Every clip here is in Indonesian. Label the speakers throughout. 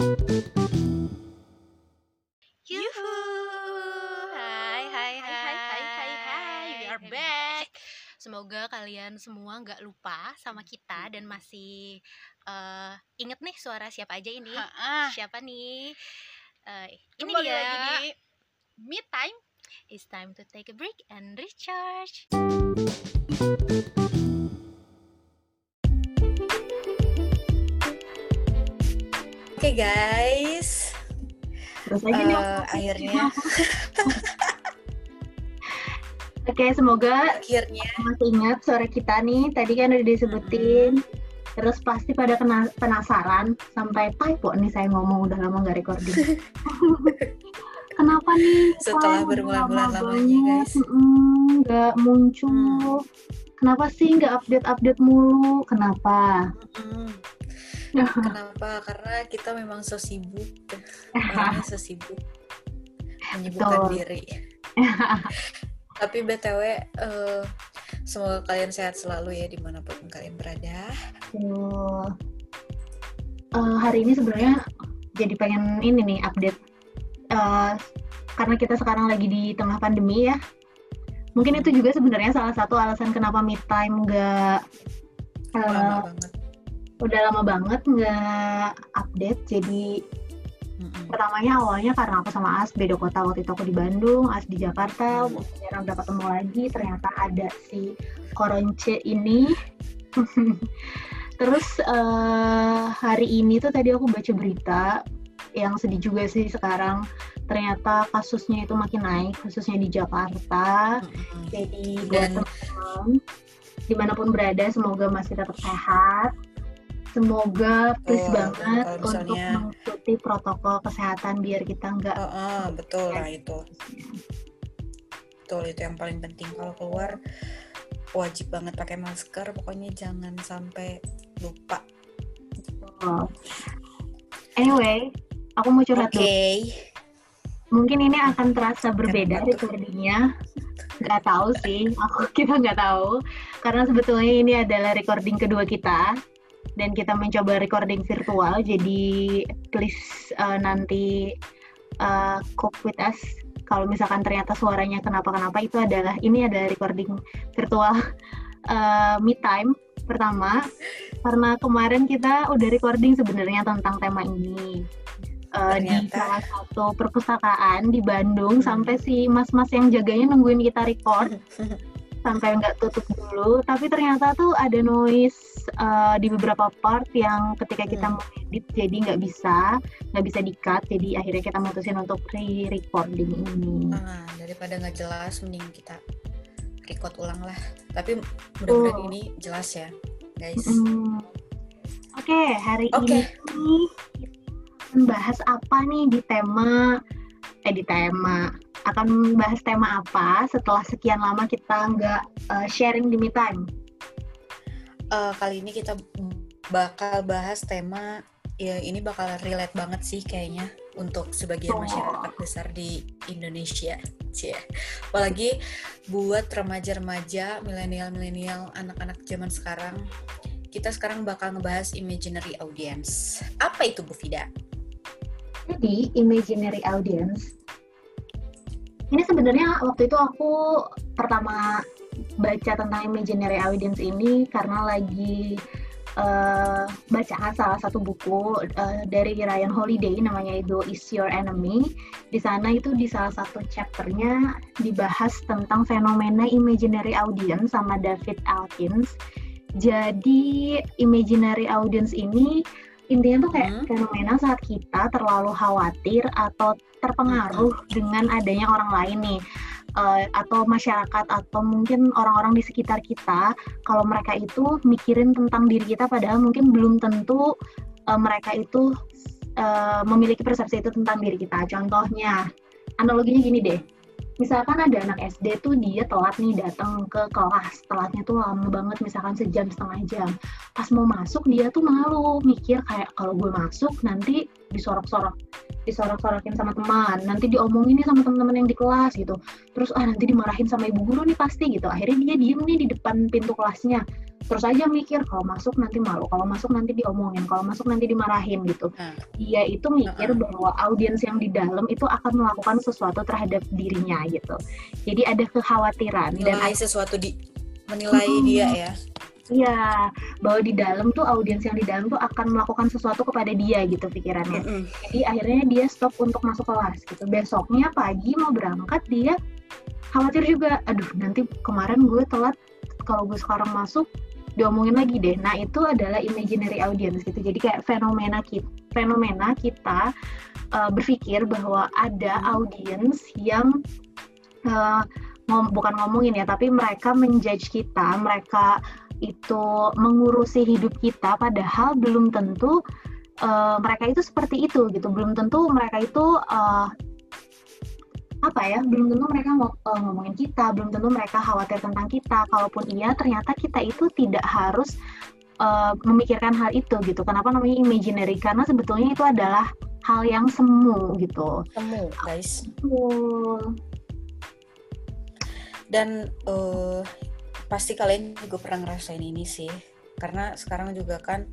Speaker 1: Yuhu. Hai, hai, hai,
Speaker 2: hai, hai, hai, hai. We are back.
Speaker 1: Semoga kalian semua nggak lupa sama kita dan masih eh inget nih suara siapa aja ini.
Speaker 2: Ha-ah.
Speaker 1: Siapa nih? Eh, ini
Speaker 2: Kembali
Speaker 1: dia.
Speaker 2: lagi di Me Time.
Speaker 1: It's time to take a break and recharge. Oke guys,
Speaker 3: Terus aja nih.
Speaker 1: eh, akhirnya
Speaker 3: Oke, semoga
Speaker 1: akhirnya
Speaker 3: masih ingat suara kita nih. Tadi kan udah disebutin. Terus pasti pada kena- penasaran sampai typo nih saya ngomong udah lama nggak recording. Kenapa nih?
Speaker 1: Setelah berbulan-bulan
Speaker 3: lama
Speaker 1: lamanya, guys.
Speaker 3: mm, nggak muncul. Kenapa sih nggak update-update mulu? Kenapa?
Speaker 4: Mm-mm. Kenapa? Karena kita memang so sibuk, orangnya so sibuk menyibukkan
Speaker 3: Betul.
Speaker 4: diri. Tapi btw, eh, semoga kalian sehat selalu ya di mana pun kalian berada.
Speaker 3: Eh, hari ini sebenarnya jadi pengen ini nih update Eh, karena kita sekarang lagi di tengah pandemi ya. Mungkin itu juga sebenarnya salah satu alasan kenapa me time nggak
Speaker 4: Lama banget.
Speaker 3: Udah lama banget nggak update. Jadi
Speaker 4: Mm-mm.
Speaker 3: pertamanya awalnya karena aku sama As beda kota waktu itu aku di Bandung, As di Jakarta,
Speaker 4: Hmm.
Speaker 3: jarang udah ketemu lagi. Ternyata ada si Koronce ini. Terus eh, hari ini tuh tadi aku baca berita yang sedih juga sih sekarang ternyata kasusnya itu makin naik khususnya di Jakarta.
Speaker 4: Mm-mm.
Speaker 3: Jadi buat teman-teman di mana pun berada semoga masih tetap sehat. Semoga please
Speaker 4: Betul.
Speaker 3: banget
Speaker 4: Kalau
Speaker 3: untuk
Speaker 4: misalnya-
Speaker 3: mengikuti protokol kesehatan biar kita nggak
Speaker 4: Oh, oh, betul lah itu. Betul itu yang paling penting kalau keluar wajib banget pakai masker. Pokoknya jangan sampai lupa.
Speaker 3: Oh. Anyway, aku mau curhat
Speaker 4: Oke.
Speaker 3: dulu. Mungkin ini akan terasa berbeda recordingnya. Nggak tahu sih, aku kita nggak tahu. Karena sebetulnya ini adalah recording kedua kita. Dan kita mencoba recording virtual, jadi please uh, nanti uh, cope with us. Kalau misalkan ternyata suaranya kenapa-kenapa itu adalah ini adalah recording virtual uh, me time pertama. Karena kemarin kita udah recording sebenarnya tentang tema ini Eh, di salah satu perpustakaan di Bandung. Sampai si mas-mas yang jaganya nungguin kita record sampai nggak tutup dulu tapi ternyata tuh ada noise eh, di beberapa part yang ketika kita
Speaker 4: Hmm.
Speaker 3: mau edit jadi nggak bisa nggak bisa di cut jadi akhirnya kita mutusin untuk re-recording ini
Speaker 4: Ah, daripada nggak jelas, mending kita record ulang lah. Tapi mudah-mudahan
Speaker 3: Betul.
Speaker 4: ini jelas ya, guys.
Speaker 3: Mm. Oke, hari
Speaker 4: Oke.
Speaker 3: ini kita akan bahas apa nih di tema eh di tema akan membahas tema apa setelah sekian lama kita nggak eh, sharing di me time.
Speaker 4: Eh, kali ini kita bakal bahas tema ya ini bakal relate banget sih kayaknya untuk sebagian
Speaker 3: Oh.
Speaker 4: masyarakat besar di Indonesia. Cie. Apalagi buat remaja-remaja, milenial-milenial, anak-anak zaman sekarang. Kita sekarang bakal ngebahas imaginary audience. Apa itu Bu Fida?
Speaker 3: Jadi imaginary audience ini sebenarnya waktu itu aku pertama baca tentang imaginary audience ini karena lagi eh, baca salah satu buku eh, dari Ryan Holiday namanya itu Is Your Enemy. Di sana itu di salah satu chapternya dibahas tentang fenomena imaginary audience sama David Elkins. Jadi imaginary audience ini intinya tuh kayak
Speaker 4: Hmm.
Speaker 3: fenomena saat kita terlalu khawatir atau terpengaruh dengan adanya orang lain nih eh, atau masyarakat atau mungkin orang-orang di sekitar kita kalau mereka itu mikirin tentang diri kita padahal mungkin belum tentu eh, mereka itu eh, memiliki persepsi itu tentang diri kita. Contohnya, analoginya gini deh. Misalkan ada anak SD tuh dia telat nih datang ke kelas, telatnya tuh lama banget, misalkan sejam setengah jam. Pas mau masuk dia tuh malu, mikir kayak kalau gue masuk nanti disorok-sorok, disorok-sorokin sama teman, nanti diomongin nih sama teman-teman yang di kelas gitu. Terus ah nanti dimarahin sama ibu guru nih pasti gitu. Akhirnya dia diem nih di depan pintu kelasnya terus aja mikir kalau masuk nanti malu kalau masuk nanti diomongin kalau masuk nanti dimarahin gitu
Speaker 4: Nah.
Speaker 3: dia itu mikir
Speaker 4: Heeh.
Speaker 3: bahwa audiens yang di dalam itu akan melakukan sesuatu terhadap dirinya gitu jadi ada kekhawatiran dan
Speaker 4: Menilai sesuatu di menilai
Speaker 3: Mm-mm.
Speaker 4: dia ya.
Speaker 3: Iya, bahwa di dalam tuh audiens yang di dalam tuh akan melakukan sesuatu kepada dia gitu pikirannya.
Speaker 4: Mm-mm.
Speaker 3: Jadi akhirnya dia stop untuk masuk kelas gitu. Besoknya pagi mau berangkat dia khawatir juga. Aduh, nanti kemarin gue telat kalau gue sekarang masuk diomongin lagi deh. Nah, itu adalah imaginary audience gitu. Jadi kayak fenomena kita fenomena kita uh, berpikir bahwa ada audiens yang uh, ngom- bukan ngomongin ya, tapi mereka menjudge kita, mereka itu mengurusi hidup kita padahal belum tentu uh, mereka itu seperti itu gitu belum tentu mereka itu uh, apa ya belum tentu mereka mau uh, ngomongin kita belum tentu mereka khawatir tentang kita kalaupun iya ternyata kita itu tidak harus uh, memikirkan hal itu gitu kenapa namanya imaginary karena sebetulnya itu adalah hal yang semu gitu
Speaker 4: Temu, guys.
Speaker 3: Betul.
Speaker 4: Dan eh, pasti kalian juga pernah ngerasain ini sih. Karena sekarang juga kan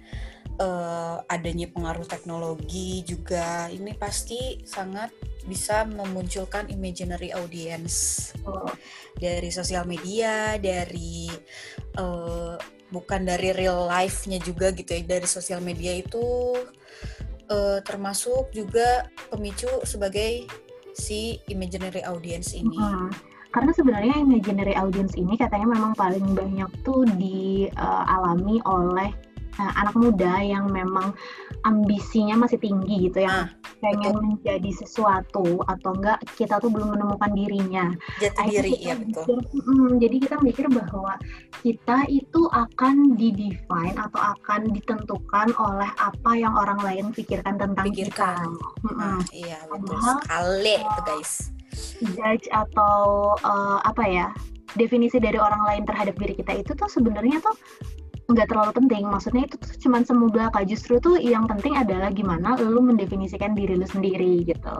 Speaker 4: eh, adanya pengaruh teknologi juga ini pasti sangat bisa memunculkan imaginary audience
Speaker 3: Betul.
Speaker 4: dari sosial media, dari eh, bukan dari real life-nya juga gitu ya, dari sosial media itu eh, termasuk juga pemicu sebagai si imaginary audience ini.
Speaker 3: Hmm. Karena sebenarnya imaginary audience ini katanya memang paling banyak tuh dialami oleh uh, anak muda yang memang ambisinya masih tinggi gitu yang
Speaker 4: Ah,
Speaker 3: pengen menjadi sesuatu atau enggak kita tuh belum menemukan dirinya.
Speaker 4: Jati
Speaker 3: Akhirnya
Speaker 4: diri ya betul.
Speaker 3: mikir, mm, jadi kita mikir bahwa kita itu akan didefine atau akan ditentukan oleh apa yang orang lain pikirkan tentang
Speaker 4: Pikirkan.
Speaker 3: kita. Mm-mm.
Speaker 4: Nah, iya betul
Speaker 3: Padahal,
Speaker 4: sekali itu guys.
Speaker 3: judge atau uh, apa ya definisi dari orang lain terhadap diri kita itu tuh sebenarnya tuh nggak terlalu penting. Maksudnya itu tuh cuman semu belaka justru tuh yang penting adalah gimana lu mendefinisikan diri lu sendiri gitu.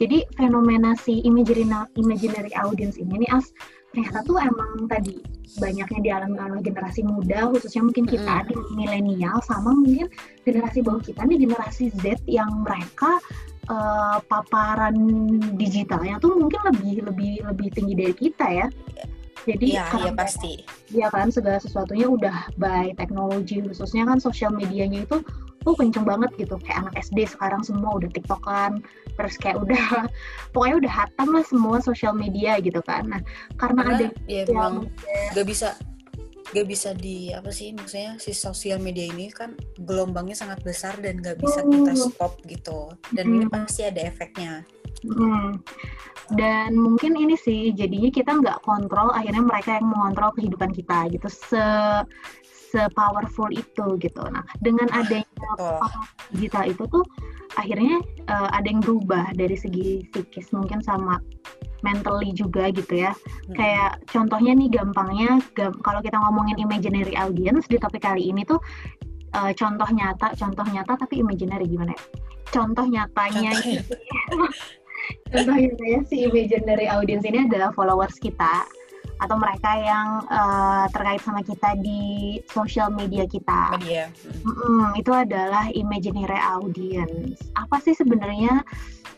Speaker 3: Jadi fenomena si imaginary imaginary audience ini nih as ternyata tuh emang tadi banyaknya dialami oleh generasi muda khususnya mungkin kita di milenial sama mungkin generasi bawah kita nih generasi Z yang mereka eh, paparan digitalnya tuh mungkin lebih lebih lebih tinggi dari kita ya. Jadi karena
Speaker 4: iya pasti.
Speaker 3: Iya kan segala sesuatunya udah by teknologi khususnya kan sosial medianya itu tuh kenceng banget gitu kayak anak SD sekarang semua udah tiktokan terus kayak udah pokoknya udah hatam lah semua sosial media gitu kan nah karena ada
Speaker 4: Karena ya
Speaker 3: yang
Speaker 4: memang gak bisa gak bisa di apa sih maksudnya si sosial media ini kan gelombangnya sangat besar dan gak bisa kita
Speaker 3: Betul.
Speaker 4: stop gitu dan ini
Speaker 3: Hmm.
Speaker 4: pasti ada efeknya
Speaker 3: Hmm. Dan mungkin ini sih jadinya kita nggak kontrol, akhirnya mereka yang mengontrol kehidupan kita gitu. Se se powerful itu gitu. Nah dengan adanya
Speaker 4: betul
Speaker 3: digital itu tuh akhirnya eh, ada yang berubah dari segi psikis mungkin sama mentally juga gitu ya.
Speaker 4: Hmm.
Speaker 3: Kayak contohnya nih gampangnya gam- kalau kita ngomongin imaginary audience di topik kali ini tuh eh, contoh nyata, contoh nyata tapi imaginary gimana ya? Contoh nyatanya
Speaker 4: Contohnya.
Speaker 3: contoh nyatanya si imaginary audience ini adalah followers kita atau mereka yang eh, terkait sama kita di social media kita.
Speaker 4: media.
Speaker 3: Mm-mm, itu adalah imaginary audience. Apa sih sebenarnya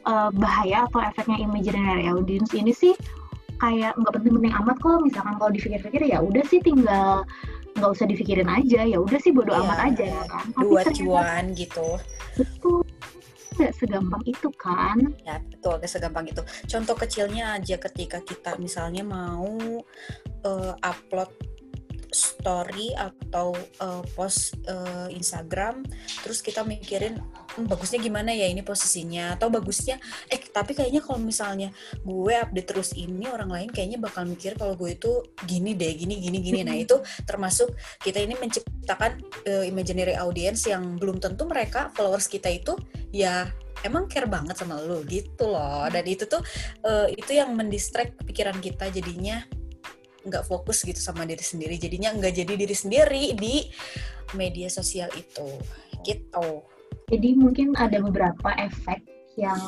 Speaker 3: eh, bahaya atau efeknya imaginary audience ini sih kayak nggak penting-penting amat kok. Misalkan kalau dipikir-pikir ya udah sih tinggal nggak usah dipikirin aja. Ya udah sih bodo
Speaker 4: Iya,
Speaker 3: amat aja kan. Tapi
Speaker 4: dua
Speaker 3: ternyata
Speaker 4: cuan gitu
Speaker 3: betul nggak segampang itu kan.
Speaker 4: ya betul gak segampang itu contoh kecilnya aja ketika kita misalnya mau eh, upload story atau eh, post eh, Instagram terus kita mikirin "Hmm, bagusnya gimana ya ini posisinya? Atau bagusnya eh tapi kayaknya kalau misalnya gue update terus ini orang lain kayaknya bakal mikir kalau gue itu gini deh gini gini gini. Nah itu termasuk kita ini menciptakan eh, imaginary audience yang belum tentu mereka followers kita itu ya emang care banget sama lo gitu loh. Dan itu tuh eh, itu yang mendistract pikiran kita jadinya nggak fokus gitu sama diri sendiri. Jadinya nggak jadi diri sendiri di media sosial itu. Gitu
Speaker 3: Jadi mungkin ada beberapa efek yang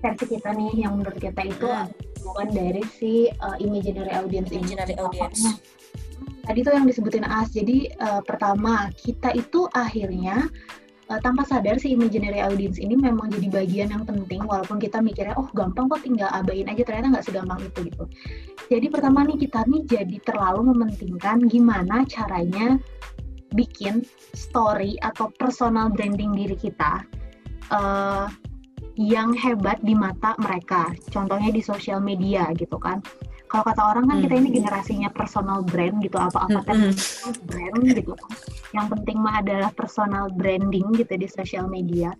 Speaker 3: versi kita nih yang menurut kita itu
Speaker 4: Hmm.
Speaker 3: bukan dari si uh, imaginary audience ini.
Speaker 4: Imaginary audience.
Speaker 3: Contohnya, tadi tuh yang disebutin As. Jadi uh, pertama kita itu akhirnya uh, tanpa sadar si imaginary audience ini memang jadi bagian yang penting walaupun kita mikirnya oh gampang kok tinggal abain aja ternyata nggak segampang itu gitu. Jadi pertama nih kita nih jadi terlalu mementingkan gimana caranya bikin story atau personal branding diri kita uh, yang hebat di mata mereka. Contohnya di sosial media gitu kan. Kalau kata orang kan kita ini hmm. generasinya personal brand gitu apa-apa kan? Brand gitu kan. Yang penting mah adalah personal branding gitu di sosial media.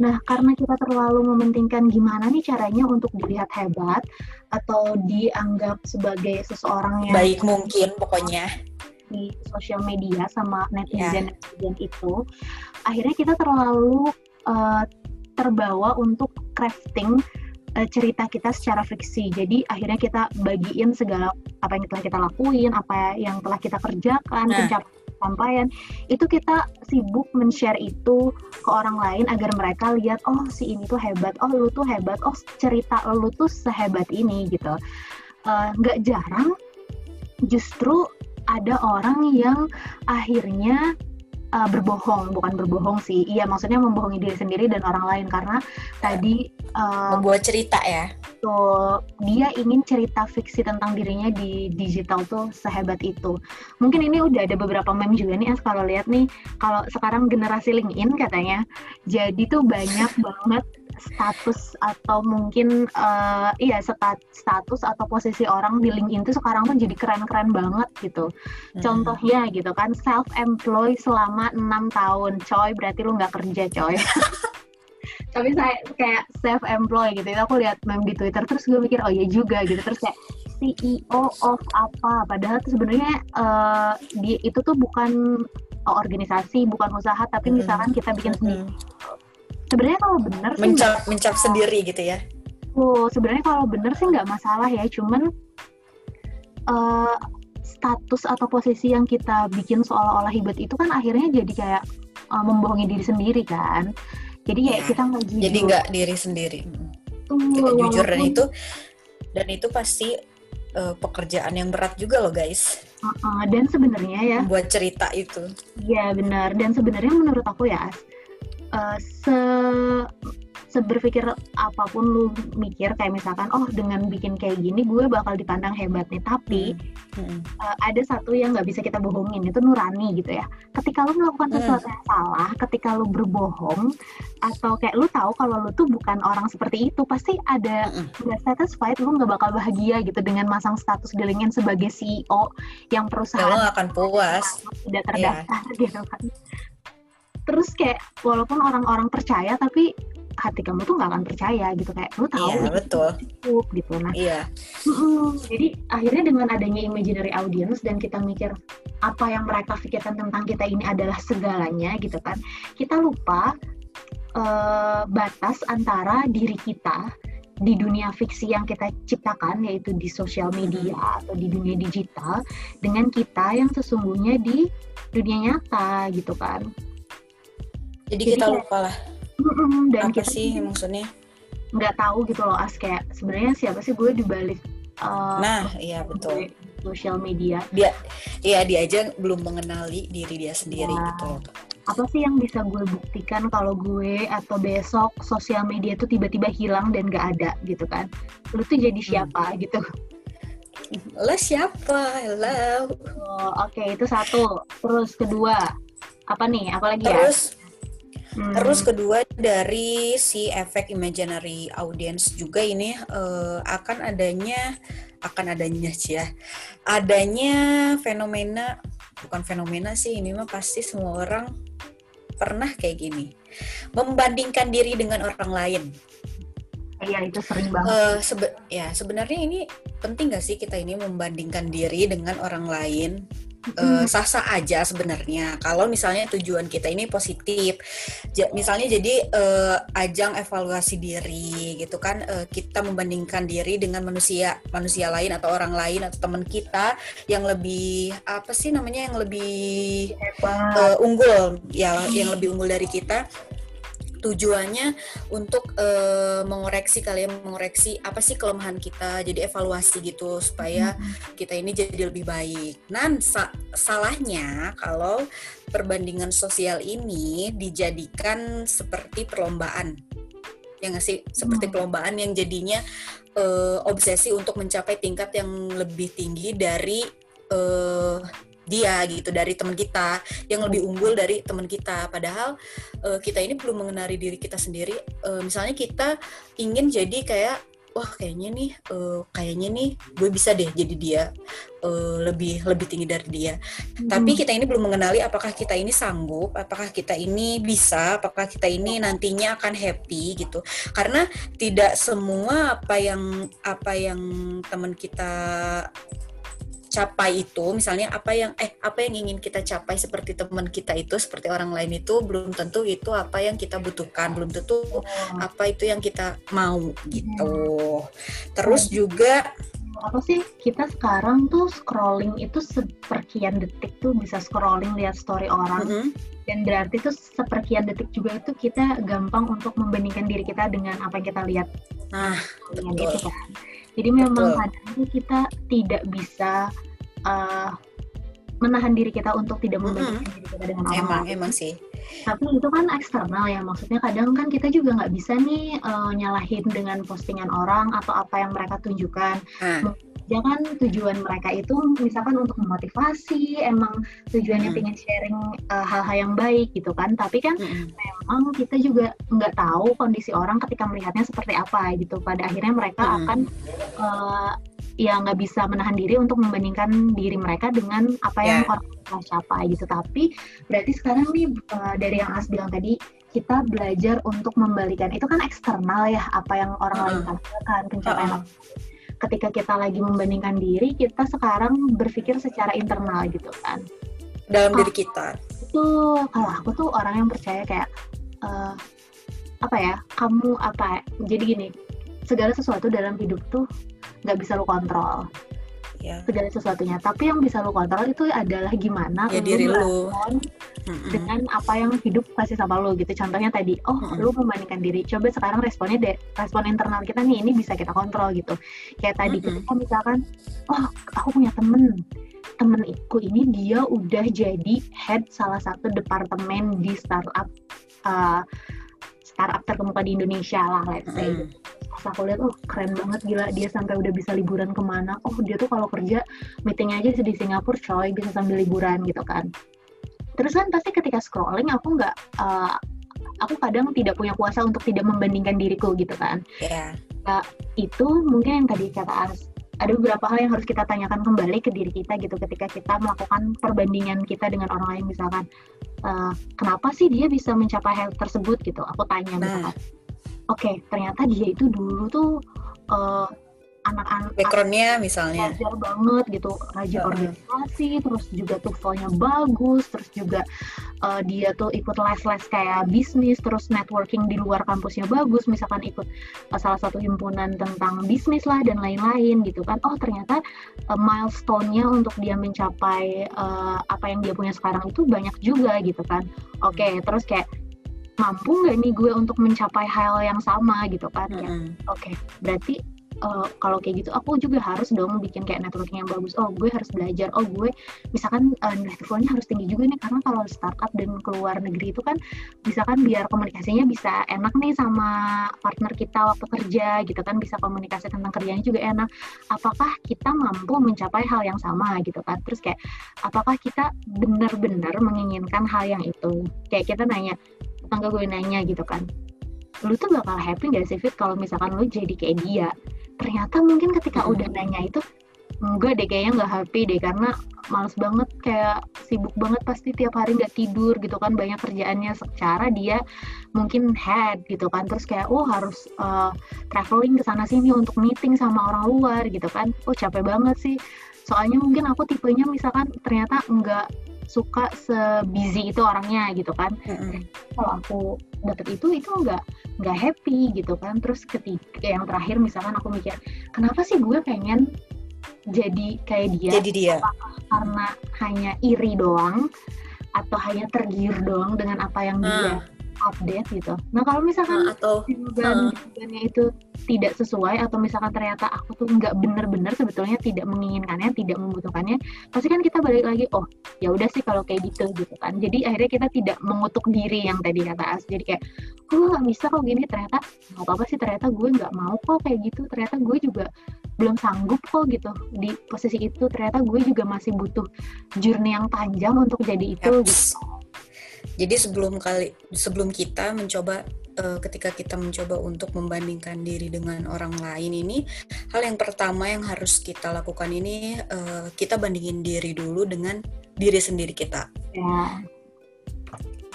Speaker 3: Nah karena kita terlalu mementingkan gimana nih caranya untuk dilihat hebat atau dianggap sebagai seseorang yang
Speaker 4: baik mungkin pokoknya
Speaker 3: di sosial media sama netizen yeah. netizen itu akhirnya kita terlalu uh, terbawa untuk crafting uh, cerita kita secara fiksi. Jadi akhirnya kita bagiin segala apa yang telah kita lakuin, apa yang telah kita kerjakan, nah. pencapaian itu kita sibuk men-share itu ke orang lain agar mereka lihat oh si ini tuh hebat, oh lu tuh hebat, oh cerita lu tuh sehebat ini gitu. Eh, nggak uh, jarang justru ada orang yang akhirnya uh, berbohong, bukan berbohong sih. Iya, maksudnya membohongi diri sendiri dan orang lain karena tadi
Speaker 4: uh, membuat cerita ya.
Speaker 3: Tuh, dia ingin cerita fiksi tentang dirinya di digital tuh sehebat itu. Mungkin ini udah ada beberapa meme juga nih, as kalau lihat nih, kalau sekarang generasi LinkedIn katanya, jadi tuh banyak banget status atau mungkin uh, iya stat, status atau posisi orang di LinkedIn itu sekarang tuh jadi keren-keren banget gitu. Hmm. Contohnya gitu kan self employed selama enam tahun, coy berarti lu nggak kerja coy. Tapi saya kayak self employed gitu, itu aku lihat meme di Twitter terus gue mikir oh iya juga gitu terus kayak CEO of apa padahal tuh sebenarnya uh, di itu tuh bukan organisasi bukan usaha tapi hmm. misalkan kita bikin sendiri sebenarnya kalau benar
Speaker 4: sih mencap mencap sendiri gitu ya?
Speaker 3: Oh sebenarnya kalau benar sih nggak masalah ya cuman uh, status atau posisi yang kita bikin seolah-olah hebat itu kan akhirnya jadi kayak uh, membohongi diri sendiri kan? Jadi ya, ya kita nggak
Speaker 4: jujur. Jadi nggak diri sendiri. Tuh, tidak jujur dan itu dan itu pasti uh, pekerjaan yang berat juga loh guys.
Speaker 3: Uh -uh, dan sebenarnya ya
Speaker 4: buat cerita itu.
Speaker 3: Iya benar. Dan sebenarnya menurut aku ya uh, se seberpikir apa pun lu mikir kayak misalkan oh dengan bikin kayak gini gue bakal dipandang hebat nih tapi hmm. Hmm. Uh, ada satu yang nggak bisa kita bohongin itu nurani gitu ya ketika lu melakukan hmm. sesuatu hmm. yang salah ketika lu berbohong atau kayak lu tahu kalau lu tuh bukan orang seperti itu pasti ada nggak hmm. satisfied lu nggak bakal bahagia gitu dengan masang status di LinkedIn sebagai CEO yang perusahaan
Speaker 4: ya, akan puas
Speaker 3: tidak terdaftar yeah. gitu kan terus kayak walaupun orang-orang percaya tapi hati kamu tuh nggak akan percaya gitu. Kayak lu tahu
Speaker 4: iya, betul.
Speaker 3: cukup gitu. Nah
Speaker 4: iya.
Speaker 3: jadi akhirnya dengan adanya imaginary audience dan kita mikir apa yang mereka pikirkan tentang kita ini adalah segalanya gitu kan kita lupa uh, batas antara diri kita di dunia fiksi yang kita ciptakan yaitu di sosial media atau di dunia digital dengan kita yang sesungguhnya di dunia nyata gitu kan
Speaker 4: jadi, kita lupa lah. Dan apa kita sih maksudnya?
Speaker 3: nggak tahu gitu loh as. Kayak sebenarnya siapa sih gue dibalik
Speaker 4: uh, nah iya betul.
Speaker 3: sosial media.
Speaker 4: Dia iya dia aja belum mengenali diri dia sendiri ya. gitu loh.
Speaker 3: Apa sih yang bisa gue buktikan kalau gue atau besok sosial media tuh tiba-tiba hilang dan gak ada gitu kan? Lu tuh jadi hmm. siapa hmm. gitu?
Speaker 4: Lo siapa? Hello.
Speaker 3: Oh, oke okay, itu satu. Terus kedua apa nih? Apalagi
Speaker 4: ya? Terus Hmm. Terus kedua dari si efek imaginary audience juga ini uh, akan adanya akan adanya sih ya adanya fenomena bukan fenomena sih ini mah pasti semua orang pernah kayak gini membandingkan diri dengan orang lain.
Speaker 3: Iya itu sering banget.
Speaker 4: Uh, sebe ya sebenarnya ini penting gak sih kita ini membandingkan diri dengan orang lain? Uh, sah-sah aja sebenarnya. Kalau misalnya tujuan kita ini positif ja, misalnya jadi uh, ajang evaluasi diri gitu kan uh, kita membandingkan diri dengan manusia manusia lain atau orang lain atau teman kita yang lebih apa sih namanya yang lebih uh, unggul ya yang lebih unggul dari kita tujuannya untuk uh, mengoreksi kalian mengoreksi apa sih kelemahan kita jadi evaluasi gitu supaya hmm. kita ini jadi lebih baik. Nah sa salahnya kalau perbandingan sosial ini dijadikan seperti perlombaan ya nggak sih seperti hmm. perlombaan yang jadinya uh, obsesi untuk mencapai tingkat yang lebih tinggi dari uh, dia gitu dari teman kita yang lebih unggul dari teman kita. Padahal uh, kita ini belum mengenali diri kita sendiri. Uh, misalnya kita ingin jadi kayak wah kayaknya nih uh, kayaknya nih gue bisa deh jadi dia uh, lebih lebih tinggi dari dia. Hmm. tapi kita ini belum mengenali apakah kita ini sanggup apakah kita ini bisa apakah kita ini nantinya akan happy gitu. Karena tidak semua apa yang apa yang teman kita capai itu misalnya apa yang eh apa yang ingin kita capai seperti teman kita itu seperti orang lain itu belum tentu itu apa yang kita butuhkan belum tentu apa itu yang kita mau gitu. Terus juga
Speaker 3: apa sih kita sekarang tuh scrolling itu seperkian detik tuh bisa scrolling lihat story orang. Mm -hmm. dan berarti tuh seperkian detik juga itu kita gampang untuk membandingkan diri kita dengan apa yang kita lihat.
Speaker 4: Nah betul. itu kan
Speaker 3: jadi memang kadang kita tidak bisa uh, menahan diri kita untuk tidak membandingkan mm -hmm. diri kita dengan orang
Speaker 4: emang, lain. Emang sih.
Speaker 3: Tapi itu kan eksternal ya, maksudnya kadang kan kita juga nggak bisa nih uh, nyalahin dengan postingan orang atau apa yang mereka tunjukkan. Hmm jangan tujuan mereka itu misalkan untuk memotivasi emang tujuannya mm. pengen sharing uh, hal-hal yang baik gitu kan tapi kan mm. memang kita juga nggak tahu kondisi orang ketika melihatnya seperti apa gitu pada akhirnya mereka mm. akan uh, ya nggak bisa menahan diri untuk membandingkan diri mereka dengan apa yang yeah. orang lain capai gitu tapi berarti sekarang nih uh, dari yang As bilang tadi kita belajar untuk membalikan itu kan eksternal ya apa yang orang uh lain lakukan pencapaian uh ketika kita lagi membandingkan diri kita sekarang berpikir secara internal gitu kan.
Speaker 4: Dalam diri kita.
Speaker 3: Itu kalau aku tuh orang yang percaya kayak uh, apa ya kamu apa? Jadi gini segala sesuatu dalam hidup tuh nggak bisa lo kontrol yeah. segala sesuatunya. Tapi yang bisa lo kontrol itu adalah gimana
Speaker 4: ya, diri lo
Speaker 3: dengan apa yang hidup kasih sama lo gitu. Contohnya tadi oh mm-hmm. lo membandingkan diri. Coba sekarang responnya deh respon internal kita nih ini bisa kita kontrol gitu. Kayak tadi mm-hmm. kita misalkan oh aku punya temen. Temen iku ini dia udah jadi head salah satu departemen di startup uh, startup terkemuka di Indonesia lah let's say. Mm-hmm pas aku lihat oh keren banget gila dia sampai udah bisa liburan ke mana. Oh dia tuh kalau kerja meetingnya aja di Singapura coy bisa sambil liburan gitu kan. Terus kan pasti ketika scrolling aku nggak uh, aku kadang tidak punya kuasa untuk tidak membandingkan diriku gitu kan.
Speaker 4: Yeah.
Speaker 3: nah, itu mungkin yang tadi kata As ada beberapa hal yang harus kita tanyakan kembali ke diri kita gitu ketika kita melakukan perbandingan kita dengan orang lain. Misalkan uh, kenapa sih dia bisa mencapai hal tersebut gitu? Aku tanya nah. misalkan oke okay, ternyata dia itu dulu tuh uh, anak-anak
Speaker 4: backgroundnya misalnya.
Speaker 3: belajar banget gitu. Rajin uh. organisasi terus juga TOEFL-nya bagus terus juga uh, dia tuh ikut les-les kayak bisnis terus networking di luar kampusnya bagus misalkan ikut uh, salah satu himpunan tentang bisnis lah dan lain-lain gitu kan. Oh ternyata uh, milestone-nya untuk dia mencapai uh, apa yang dia punya sekarang itu banyak juga gitu kan. Oke okay, terus kayak mampu nggak nih gue untuk mencapai hal yang sama? gitu kan. Mm -hmm. ya oke okay, berarti uh, kalau kayak gitu aku juga harus dong bikin kayak networking yang bagus. Oh gue harus belajar. Oh gue misalkan uh, networknya harus tinggi juga nih karena kalau startup dan keluar negeri itu kan misalkan biar komunikasinya bisa enak nih sama partner kita waktu kerja gitu kan. Bisa komunikasi tentang kerjanya juga enak. Apakah kita mampu mencapai hal yang sama gitu kan? Terus kayak apakah kita benar-benar menginginkan hal yang itu? Kayak kita nanya tetangga gue nanya gitu kan. Lu tuh bakal happy gak sih Fit kalau misalkan lu jadi kayak dia ternyata mungkin ketika udah nanya itu enggak deh kayaknya nggak happy deh karena males banget kayak sibuk banget pasti tiap hari nggak tidur gitu kan banyak kerjaannya secara dia mungkin head gitu kan terus kayak oh harus uh, traveling ke sana sini untuk meeting sama orang luar gitu kan oh capek banget sih. Soalnya mungkin aku tipenya misalkan ternyata enggak suka sebusy itu orangnya gitu kan. Mm-hmm. kalau aku dapet itu itu nggak nggak happy gitu kan. Terus ketika yang terakhir misalkan aku mikir kenapa sih gue pengen jadi kayak dia?
Speaker 4: Jadi dia.
Speaker 3: Karena hanya iri doang atau hanya tergiur doang dengan apa yang dia update gitu. Nah kalau misalkan
Speaker 4: Nah, atau
Speaker 3: jawaban jawabannya itu tidak sesuai atau misalkan ternyata aku tuh nggak bener-bener sebetulnya tidak menginginkannya, tidak membutuhkannya, pasti kan kita balik lagi, oh ya udah sih kalau kayak gitu gitu kan. Jadi akhirnya kita tidak mengutuk diri yang tadi kata As. Jadi kayak, oh nggak bisa kok gini ternyata nggak apa-apa sih ternyata gue nggak mau kok kayak gitu. Ternyata gue juga belum sanggup kok gitu di posisi itu. Ternyata gue juga masih butuh journey yang panjang untuk jadi itu gitu.
Speaker 4: Jadi sebelum kali sebelum kita mencoba eh, ketika kita mencoba untuk membandingkan diri dengan orang lain ini, hal yang pertama yang harus kita lakukan ini eh, kita bandingin diri dulu dengan diri sendiri kita.
Speaker 3: Ya.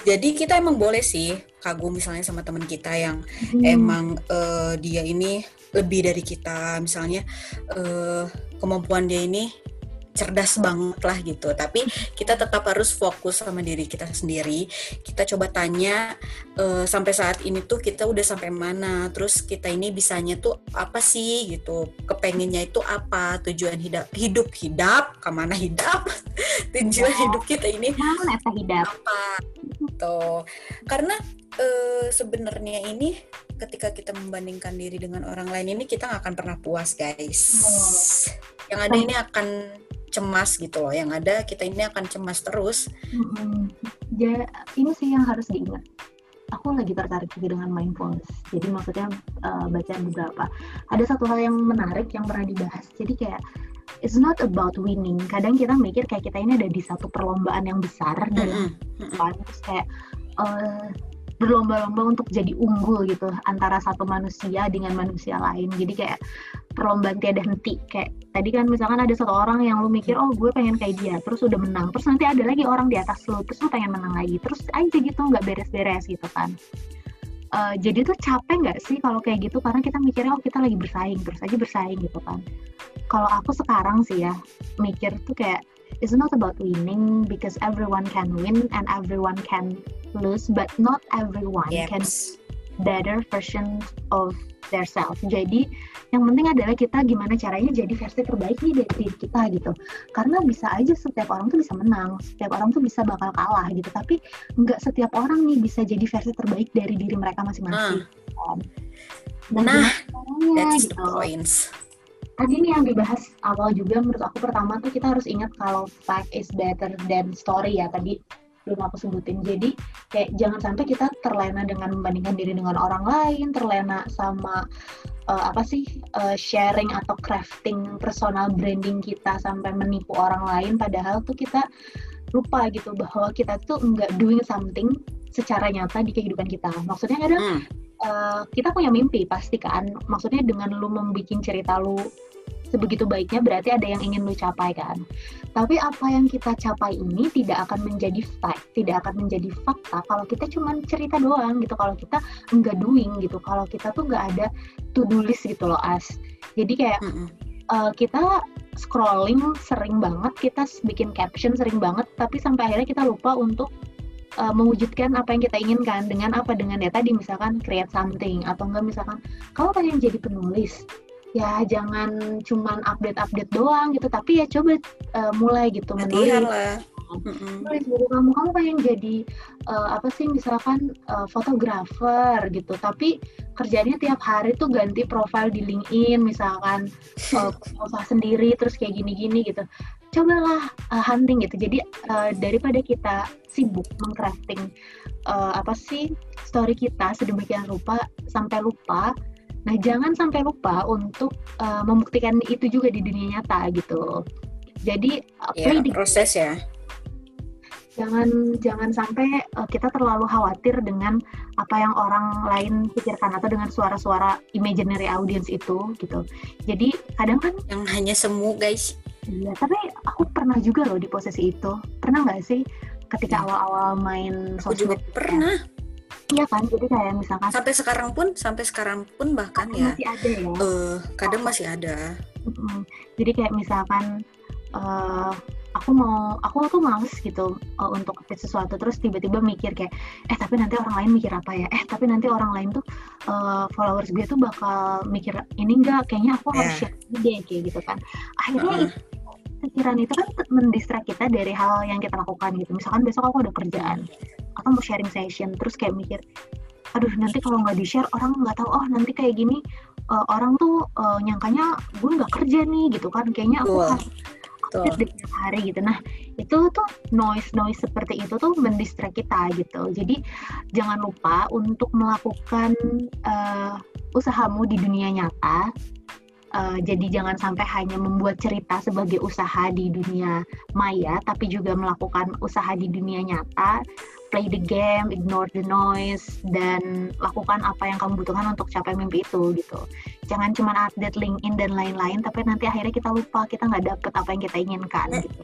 Speaker 4: Jadi kita emang boleh sih kagum misalnya sama teman kita yang
Speaker 3: Hmm.
Speaker 4: emang eh, dia ini lebih dari kita misalnya eh, kemampuan dia ini cerdas banget lah gitu. Tapi kita tetap harus fokus sama diri kita sendiri. Kita coba tanya eh, sampai saat ini tuh kita udah sampai mana? Terus kita ini bisanya tuh apa sih gitu? Kepengennya itu apa? Tujuan hidup hidup hidup ke mana hidup tujuan hidup kita ini
Speaker 3: Mana eta hidup?
Speaker 4: apa gitu. Karena eh, sebenarnya ini ketika kita membandingkan diri dengan orang lain ini kita nggak akan pernah puas guys. Yang ada ini akan cemas gitu loh yang ada kita ini akan cemas terus
Speaker 3: Mm-mm. Ja, ini sih yang harus diingat. Aku lagi tertarik juga dengan mindfulness. Jadi maksudnya uh, bacaan beberapa. Ada satu hal yang menarik yang pernah dibahas. Jadi kayak it's not about winning. Kadang kita mikir kayak kita ini ada di satu perlombaan yang besar dalam
Speaker 4: Mm-mm.
Speaker 3: kehidupan. Terus kayak uh, berlomba-lomba untuk jadi unggul gitu antara satu manusia dengan manusia lain. Jadi kayak perlombaan tiada henti. Kayak tadi kan misalkan ada satu orang yang lu mikir oh gue pengen kayak dia, terus udah menang. Terus nanti ada lagi orang di atas lu, terus lu pengen menang lagi. Terus aja gitu nggak beres-beres gitu kan. Eh, jadi tuh capek nggak sih kalau kayak gitu karena kita mikirnya oh kita lagi bersaing terus aja bersaing gitu kan. Kalau aku sekarang sih ya mikir tuh kayak it's not about winning because everyone can win and everyone can lose but not everyone can
Speaker 4: Yes.
Speaker 3: better version of their self. Jadi yang penting adalah kita gimana caranya jadi versi terbaik nih dari diri kita gitu. Karena bisa aja setiap orang tuh bisa menang, setiap orang tuh bisa bakal kalah gitu. Tapi nggak setiap orang nih bisa jadi versi terbaik dari diri mereka masing-masing. Dan
Speaker 4: Nah,
Speaker 3: caranya
Speaker 4: that's the
Speaker 3: gitu.
Speaker 4: points
Speaker 3: Tadi nih yang dibahas awal juga menurut aku pertama tuh kita harus ingat kalau fact is better than story ya tadi belum aku sebutin. Jadi kayak jangan sampai kita terlena dengan membandingkan diri dengan orang lain, terlena sama uh, apa sih uh, sharing atau crafting personal branding kita sampai menipu orang lain padahal tuh kita lupa gitu bahwa kita tuh nggak doing something secara nyata di kehidupan kita. Maksudnya kadang
Speaker 4: Hmm.
Speaker 3: eh, kita punya mimpi pasti kan. Maksudnya dengan lu membuat cerita lu sebegitu baiknya berarti ada yang ingin lu capai kan. Tapi apa yang kita capai ini tidak akan menjadi fact, tidak akan menjadi fakta kalau kita cuma cerita doang gitu. Kalau kita nggak doing gitu. Kalau kita tuh nggak ada to do list gitu loh as. Jadi kayak
Speaker 4: Mm-mm.
Speaker 3: eh, kita scrolling sering banget, kita bikin caption sering banget, tapi sampai akhirnya kita lupa untuk eh, mewujudkan apa yang kita inginkan dengan apa? Dengan ya tadi misalkan create something atau enggak misalkan kamu pengen jadi penulis. Ya jangan cuman update-update doang gitu tapi ya coba eh, mulai gitu menulis.
Speaker 4: lah. Mm-mm.
Speaker 3: nulis buku kamu kamu pengen jadi eh, apa sih misalkan fotografer gitu tapi kerjanya tiap hari tuh ganti profile di LinkedIn misalkan usaha sendiri terus kayak gini-gini gitu cobalah eh, hunting gitu. Jadi eh, daripada kita sibuk mengcrafting eh, apa sih story kita sedemikian rupa sampai lupa nah jangan sampai lupa untuk eh, membuktikan itu juga di dunia nyata gitu. Jadi eh,
Speaker 4: ya proses ya.
Speaker 3: Jangan jangan sampai uh, kita terlalu khawatir dengan apa yang orang lain pikirkan atau dengan suara-suara imaginary audience itu gitu. Jadi kadang kan
Speaker 4: yang hanya semu guys
Speaker 3: iya tapi aku pernah juga loh di posisi itu pernah nggak sih ketika awal-awal main
Speaker 4: aku juga
Speaker 3: sosmed
Speaker 4: pernah
Speaker 3: iya kan jadi kayak misalkan
Speaker 4: sampai sekarang pun sampai sekarang pun bahkan ya
Speaker 3: masih ada ya
Speaker 4: eh kadang masih ada.
Speaker 3: Jadi kayak misalkan eh, aku mau aku tuh males gitu eh, untuk update sesuatu terus tiba-tiba mikir kayak eh tapi nanti orang lain mikir apa ya? Eh tapi nanti orang lain tuh eh, followers gue tuh bakal mikir ini enggak kayaknya aku harus
Speaker 4: Ya.
Speaker 3: share ini deh kayak gitu kan. Akhirnya itu, pikiran itu kan mendistract kita dari hal yang kita lakukan gitu. Misalkan besok aku ada kerjaan. atau mau sharing session terus kayak mikir aduh nanti kalau nggak di share orang nggak tahu oh nanti kayak gini uh, orang tuh uh, nyangkanya gue nggak kerja nih gitu kan kayaknya aku
Speaker 4: Betul.
Speaker 3: harus di hari gitu nah itu tuh noise noise seperti itu tuh mendistract kita gitu jadi jangan lupa untuk melakukan uh, usahamu di dunia nyata Uh, jadi jangan sampai hanya membuat cerita sebagai usaha di dunia maya, tapi juga melakukan usaha di dunia nyata. Play the game, ignore the noise, dan lakukan apa yang kamu butuhkan untuk capai mimpi itu gitu. Jangan cuma update LinkedIn dan lain-lain, tapi nanti akhirnya kita lupa kita nggak dapet apa yang kita inginkan gitu.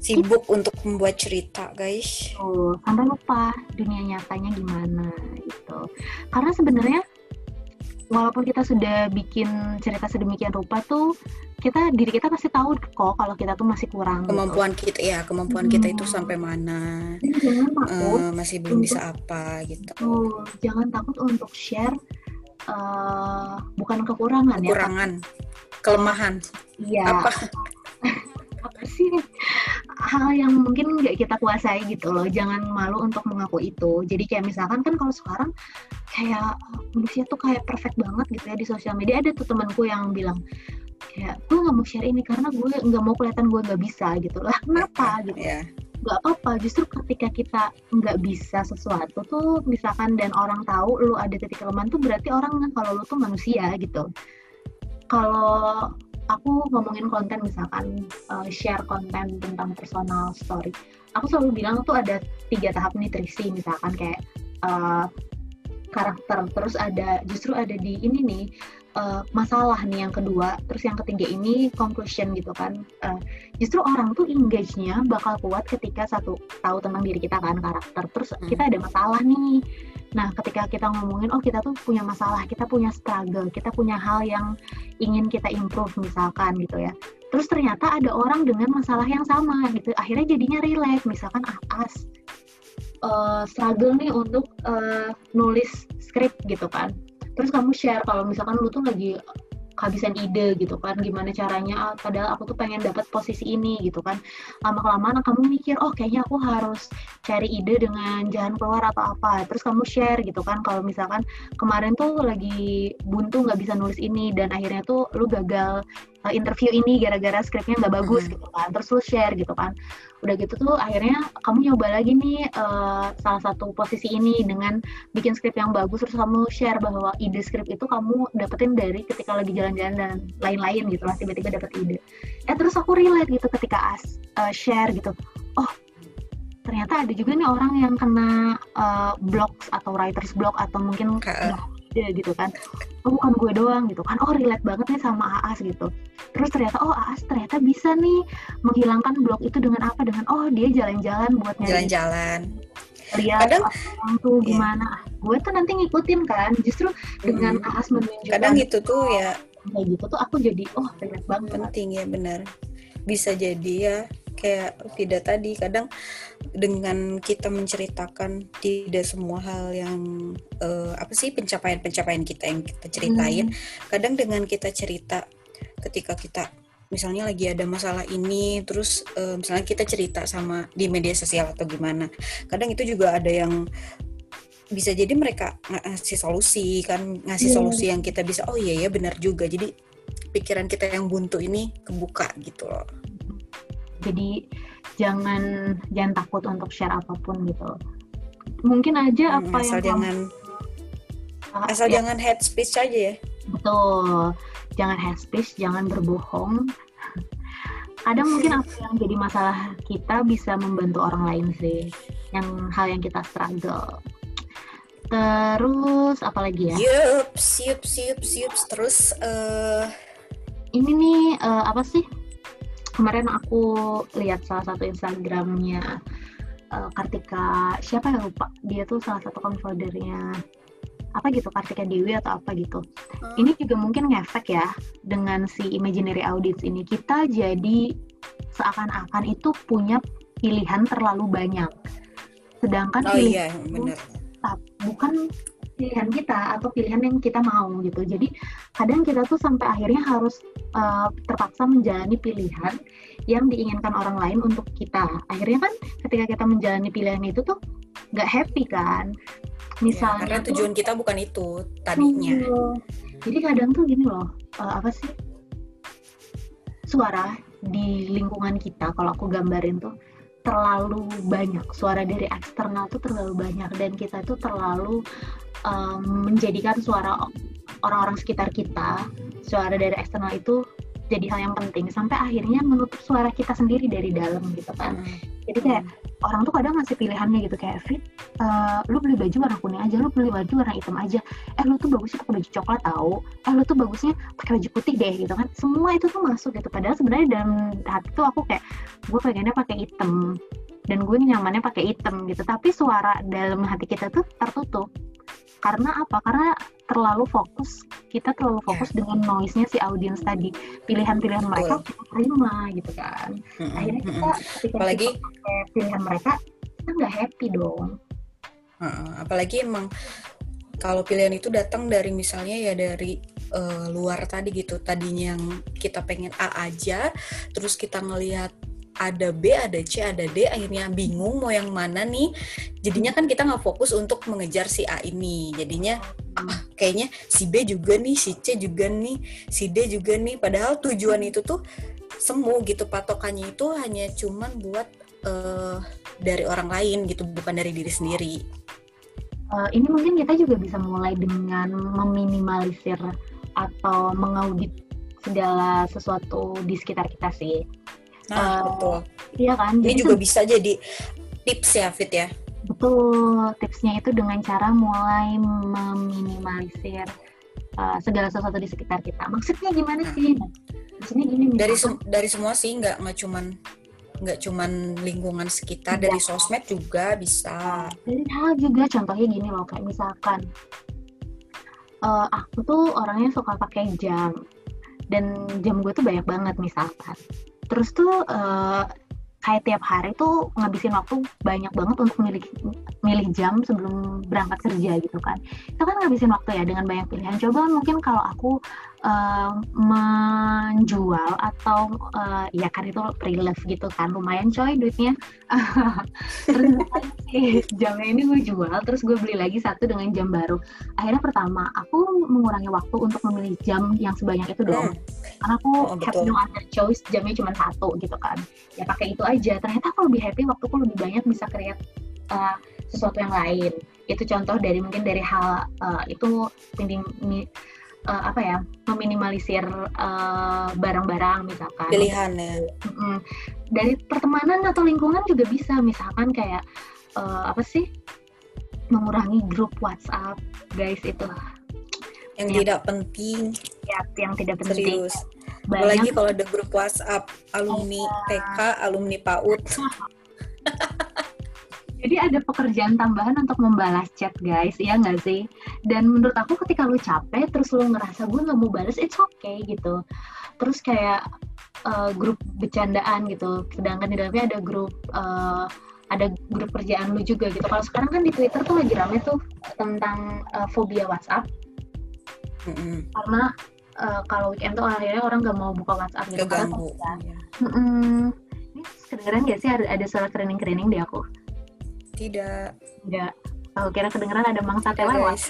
Speaker 4: Sibuk untuk membuat cerita, guys.
Speaker 3: Tuh, sampai lupa dunia nyatanya gimana gitu. Karena sebenarnya walaupun kita sudah bikin cerita sedemikian rupa tuh kita diri kita pasti tahu kok kalau kita tuh masih kurang gitu.
Speaker 4: Kemampuan kita ya, kemampuan kita itu sampai mana?
Speaker 3: Dan jangan takut
Speaker 4: Eh, masih belum bisa apa gitu.
Speaker 3: tuh, jangan takut untuk share eh, bukan kekurangan ya
Speaker 4: Kekurangan, kelemahan,
Speaker 3: iya
Speaker 4: apa?
Speaker 3: apa sih hal yang mungkin nggak kita kuasai gitu loh jangan malu untuk mengaku itu jadi kayak misalkan kan kalau sekarang kayak manusia tuh kayak perfect banget gitu ya di sosial media. Ada tuh temanku yang bilang kayak gue nggak mau share ini karena gue nggak mau kelihatan gue nggak bisa gitu. Lah kenapa? Gitu.
Speaker 4: Ya,
Speaker 3: nggak apa-apa justru ketika kita nggak bisa sesuatu tuh misalkan dan orang tahu lu ada titik kelemahan tuh berarti orang nggak kalau lu tuh manusia gitu. Kalau aku ngomongin konten misalkan uh, share konten tentang personal story aku selalu bilang tuh ada tiga tahap nutrisi misalkan kayak uh, karakter. Terus ada justru ada di ini nih uh, masalah nih yang kedua. Terus yang ketiga ini conclusion gitu kan. Uh, justru orang tuh engage-nya bakal kuat ketika satu tahu tentang diri kita kan karakter. Terus
Speaker 4: Hmm.
Speaker 3: kita ada masalah nih. Nah ketika kita ngomongin oh kita tuh punya masalah kita punya struggle kita punya hal yang ingin kita improve misalkan gitu ya. Terus ternyata ada orang dengan masalah yang sama gitu. Akhirnya jadinya relate. Misalkan as uh, struggle nih untuk uh, nulis skrip gitu kan. Terus kamu share kalau misalkan lu tuh lagi kehabisan ide gitu kan gimana caranya ah, padahal aku tuh pengen dapat posisi ini gitu kan. Lama kelamaan kamu mikir oh kayaknya aku harus cari ide dengan jalan keluar atau apa. Terus kamu share gitu kan kalau misalkan kemarin tuh lagi buntu nggak bisa nulis ini dan akhirnya tuh lu gagal uh, interview ini gara-gara skripnya nggak bagus
Speaker 4: Mhm.
Speaker 3: gitu kan terus lu share gitu kan udah gitu tuh akhirnya kamu nyoba lagi nih uh, salah satu posisi ini dengan bikin skrip yang bagus terus kamu share bahwa ide skrip itu kamu dapetin dari ketika lagi jalan-jalan dan lain-lain gitu lah tiba-tiba dapet ide eh terus aku relate gitu ketika as uh, share gitu oh ternyata ada juga nih orang yang kena uh, blogs atau writers block atau mungkin
Speaker 4: Ka-
Speaker 3: ide gitu kan oh bukan gue doang gitu kan oh relate banget nih sama Aas gitu terus ternyata oh Aas ternyata bisa nih menghilangkan blog itu dengan apa dengan oh dia jalan-jalan buat nyari
Speaker 4: jalan-jalan.
Speaker 3: lihat
Speaker 4: Kadang-
Speaker 3: orang tuh
Speaker 4: Iya.
Speaker 3: gimana Ah, gue tuh nanti ngikutin kan justru dengan
Speaker 4: Mm-mm.
Speaker 3: Aas menunjukkan
Speaker 4: Kadang itu tuh ya
Speaker 3: kayak gitu tuh aku jadi oh relate banget
Speaker 4: penting ya benar. Bisa jadi ya kayak tidak tadi kadang dengan kita menceritakan tidak semua hal yang eh, apa sih pencapaian-pencapaian kita yang kita ceritain kadang dengan kita cerita ketika kita misalnya lagi ada masalah ini terus eh, misalnya kita cerita sama di media sosial atau gimana kadang itu juga ada yang bisa jadi mereka ngasih solusi kan ngasih
Speaker 3: Iya.
Speaker 4: solusi yang kita bisa oh iya ya benar juga. Jadi pikiran kita yang buntu ini kebuka gitu loh
Speaker 3: jadi jangan jangan takut untuk share apa pun gitu. Mungkin aja
Speaker 4: Hmm,
Speaker 3: apa
Speaker 4: asal
Speaker 3: yang
Speaker 4: jangan
Speaker 3: kamu-
Speaker 4: asal
Speaker 3: ya,
Speaker 4: jangan head speech aja ya.
Speaker 3: Betul. Jangan hate speech jangan berbohong. Kadang mungkin apa yang jadi masalah kita bisa membantu orang lain sih. Yang hal yang kita struggle. Terus apalagi ya?
Speaker 4: Yups yups yups yups terus eh
Speaker 3: ini nih eh, apa sih kemarin aku lihat salah satu Instagramnya eh, Kartika siapa yang lupa dia tuh salah satu konfoldernya apa gitu Kartika Dewi atau apa gitu. Ini juga mungkin ngefek ya dengan si imaginary audience ini. Kita jadi seakan-akan itu punya pilihan terlalu banyak. Sedangkan
Speaker 4: oh
Speaker 3: pilihan
Speaker 4: iya
Speaker 3: tetap bukan pilihan kita atau pilihan yang kita mau gitu. Jadi kadang kita tuh sampai akhirnya harus uh, terpaksa menjalani pilihan yang diinginkan orang lain untuk kita. Akhirnya kan ketika kita menjalani pilihan itu tuh nggak happy kan.
Speaker 4: Misalnya ya, karena tujuan tuh, kita bukan itu tadinya. Uh,
Speaker 3: jadi kadang tuh gini loh, uh, apa sih suara di lingkungan kita kalau aku gambarin tuh terlalu banyak suara dari eksternal tuh terlalu banyak dan kita tuh terlalu um, menjadikan suara orang-orang sekitar kita suara dari eksternal itu jadi hal yang penting sampai akhirnya menutup suara kita sendiri dari dalam gitu kan hmm. jadi kayak hmm. Orang tuh kadang ngasih pilihannya gitu kayak Fit uh, lu beli baju warna kuning aja lu beli baju warna hitam aja. Eh lu tuh bagusnya pakai baju coklat tau. Eh lu tuh bagusnya pakai baju putih deh gitu kan. Semua itu tuh masuk gitu. Padahal sebenarnya dalam hati tuh aku kayak gue pengennya pakai hitam dan gue nyamannya pakai hitam gitu. Tapi suara dalam hati kita tuh tertutup karena apa karena terlalu fokus kita terlalu ya. fokus yeah. dengan noise-nya si audiens tadi pilihan-pilihan mereka kita terima gitu kan mm-hmm. akhirnya kita ketika apalagi kita pilihan mereka kita nggak happy dong
Speaker 4: uh, apalagi emang kalau pilihan itu datang dari misalnya ya dari uh, luar tadi gitu tadinya yang kita pengen A aja terus kita ngelihat ada B, ada C, ada D, akhirnya bingung mau yang mana nih. Jadinya kan kita nggak fokus untuk mengejar si A ini. Jadinya ah, kayaknya si B juga nih, si C juga nih, si D juga nih. Padahal tujuan itu tuh semu gitu patokannya itu hanya cuman buat uh, dari orang lain gitu, bukan dari diri sendiri.
Speaker 3: Uh, ini mungkin kita juga bisa mulai dengan meminimalisir atau mengaudit segala sesuatu di sekitar kita sih.
Speaker 4: Nah, uh, betul.
Speaker 3: Iya kan?
Speaker 4: Ini juga bisa jadi tips ya, Fit ya.
Speaker 3: Betul. Tipsnya itu dengan cara mulai meminimalisir uh, segala sesuatu di sekitar kita. Maksudnya gimana nah. sih?
Speaker 4: Maksudnya gini misalkan, dari sem dari semua sih nggak nggak cuman nggak cuman lingkungan sekitar ya. dari sosmed juga bisa
Speaker 3: dari hal juga contohnya gini loh kayak misalkan uh, aku tuh orangnya suka pakai jam dan jam gue tuh banyak banget misalkan terus tuh uh, kayak tiap hari tuh ngabisin waktu banyak banget untuk milih milih jam sebelum berangkat kerja gitu kan. Itu kan ngabisin waktu ya dengan banyak pilihan. Coba mungkin kalau aku uh, menjual atau uh, ya kan itu pre-love gitu kan. Lumayan coy duitnya. Terus jamnya ini gue jual terus gue beli lagi satu dengan jam baru. Akhirnya pertama aku mengurangi waktu untuk memilih jam yang sebanyak itu dong. Hmm. karena aku oh, have no other choice jamnya cuma satu gitu kan. Ya pakai itu aja. Ternyata aku lebih happy waktuku lebih banyak bisa create uh, sesuatu yang lain. Itu contoh dari mungkin dari hal uh, itu penting uh, apa ya meminimalisir eh, barang-barang misalkan.
Speaker 4: Pilihan ya. Mm-hmm.
Speaker 3: dari pertemanan atau lingkungan juga bisa misalkan kayak uh, apa sih mengurangi grup WhatsApp guys itu.
Speaker 4: Yang ya. tidak penting.
Speaker 3: Ya yang tidak penting.
Speaker 4: Serius. Apalagi kalau ada grup WhatsApp alumni oh, TK alumni PAUD
Speaker 3: Jadi ada pekerjaan tambahan untuk membalas chat guys, ya nggak sih? Dan menurut aku ketika lu capek, terus lu ngerasa gue nggak mau balas, it's okay gitu. Terus kayak uh, grup bercandaan gitu, sedangkan di dalamnya ada grup uh, ada grup kerjaan lu juga gitu. Kalau sekarang kan di Twitter tuh lagi rame tuh tentang uh, fobia WhatsApp. Mm-hmm. Karena uh, kalau weekend tuh akhirnya orang nggak mau buka WhatsApp gitu.
Speaker 4: Keganggu.
Speaker 3: Karena ya. mm-hmm. Ini kedengeran gak sih ada, ada suara kerening-kerening di aku?
Speaker 4: Tidak.
Speaker 3: Tidak. Aku kira kedengeran ada mangsa sate lewat.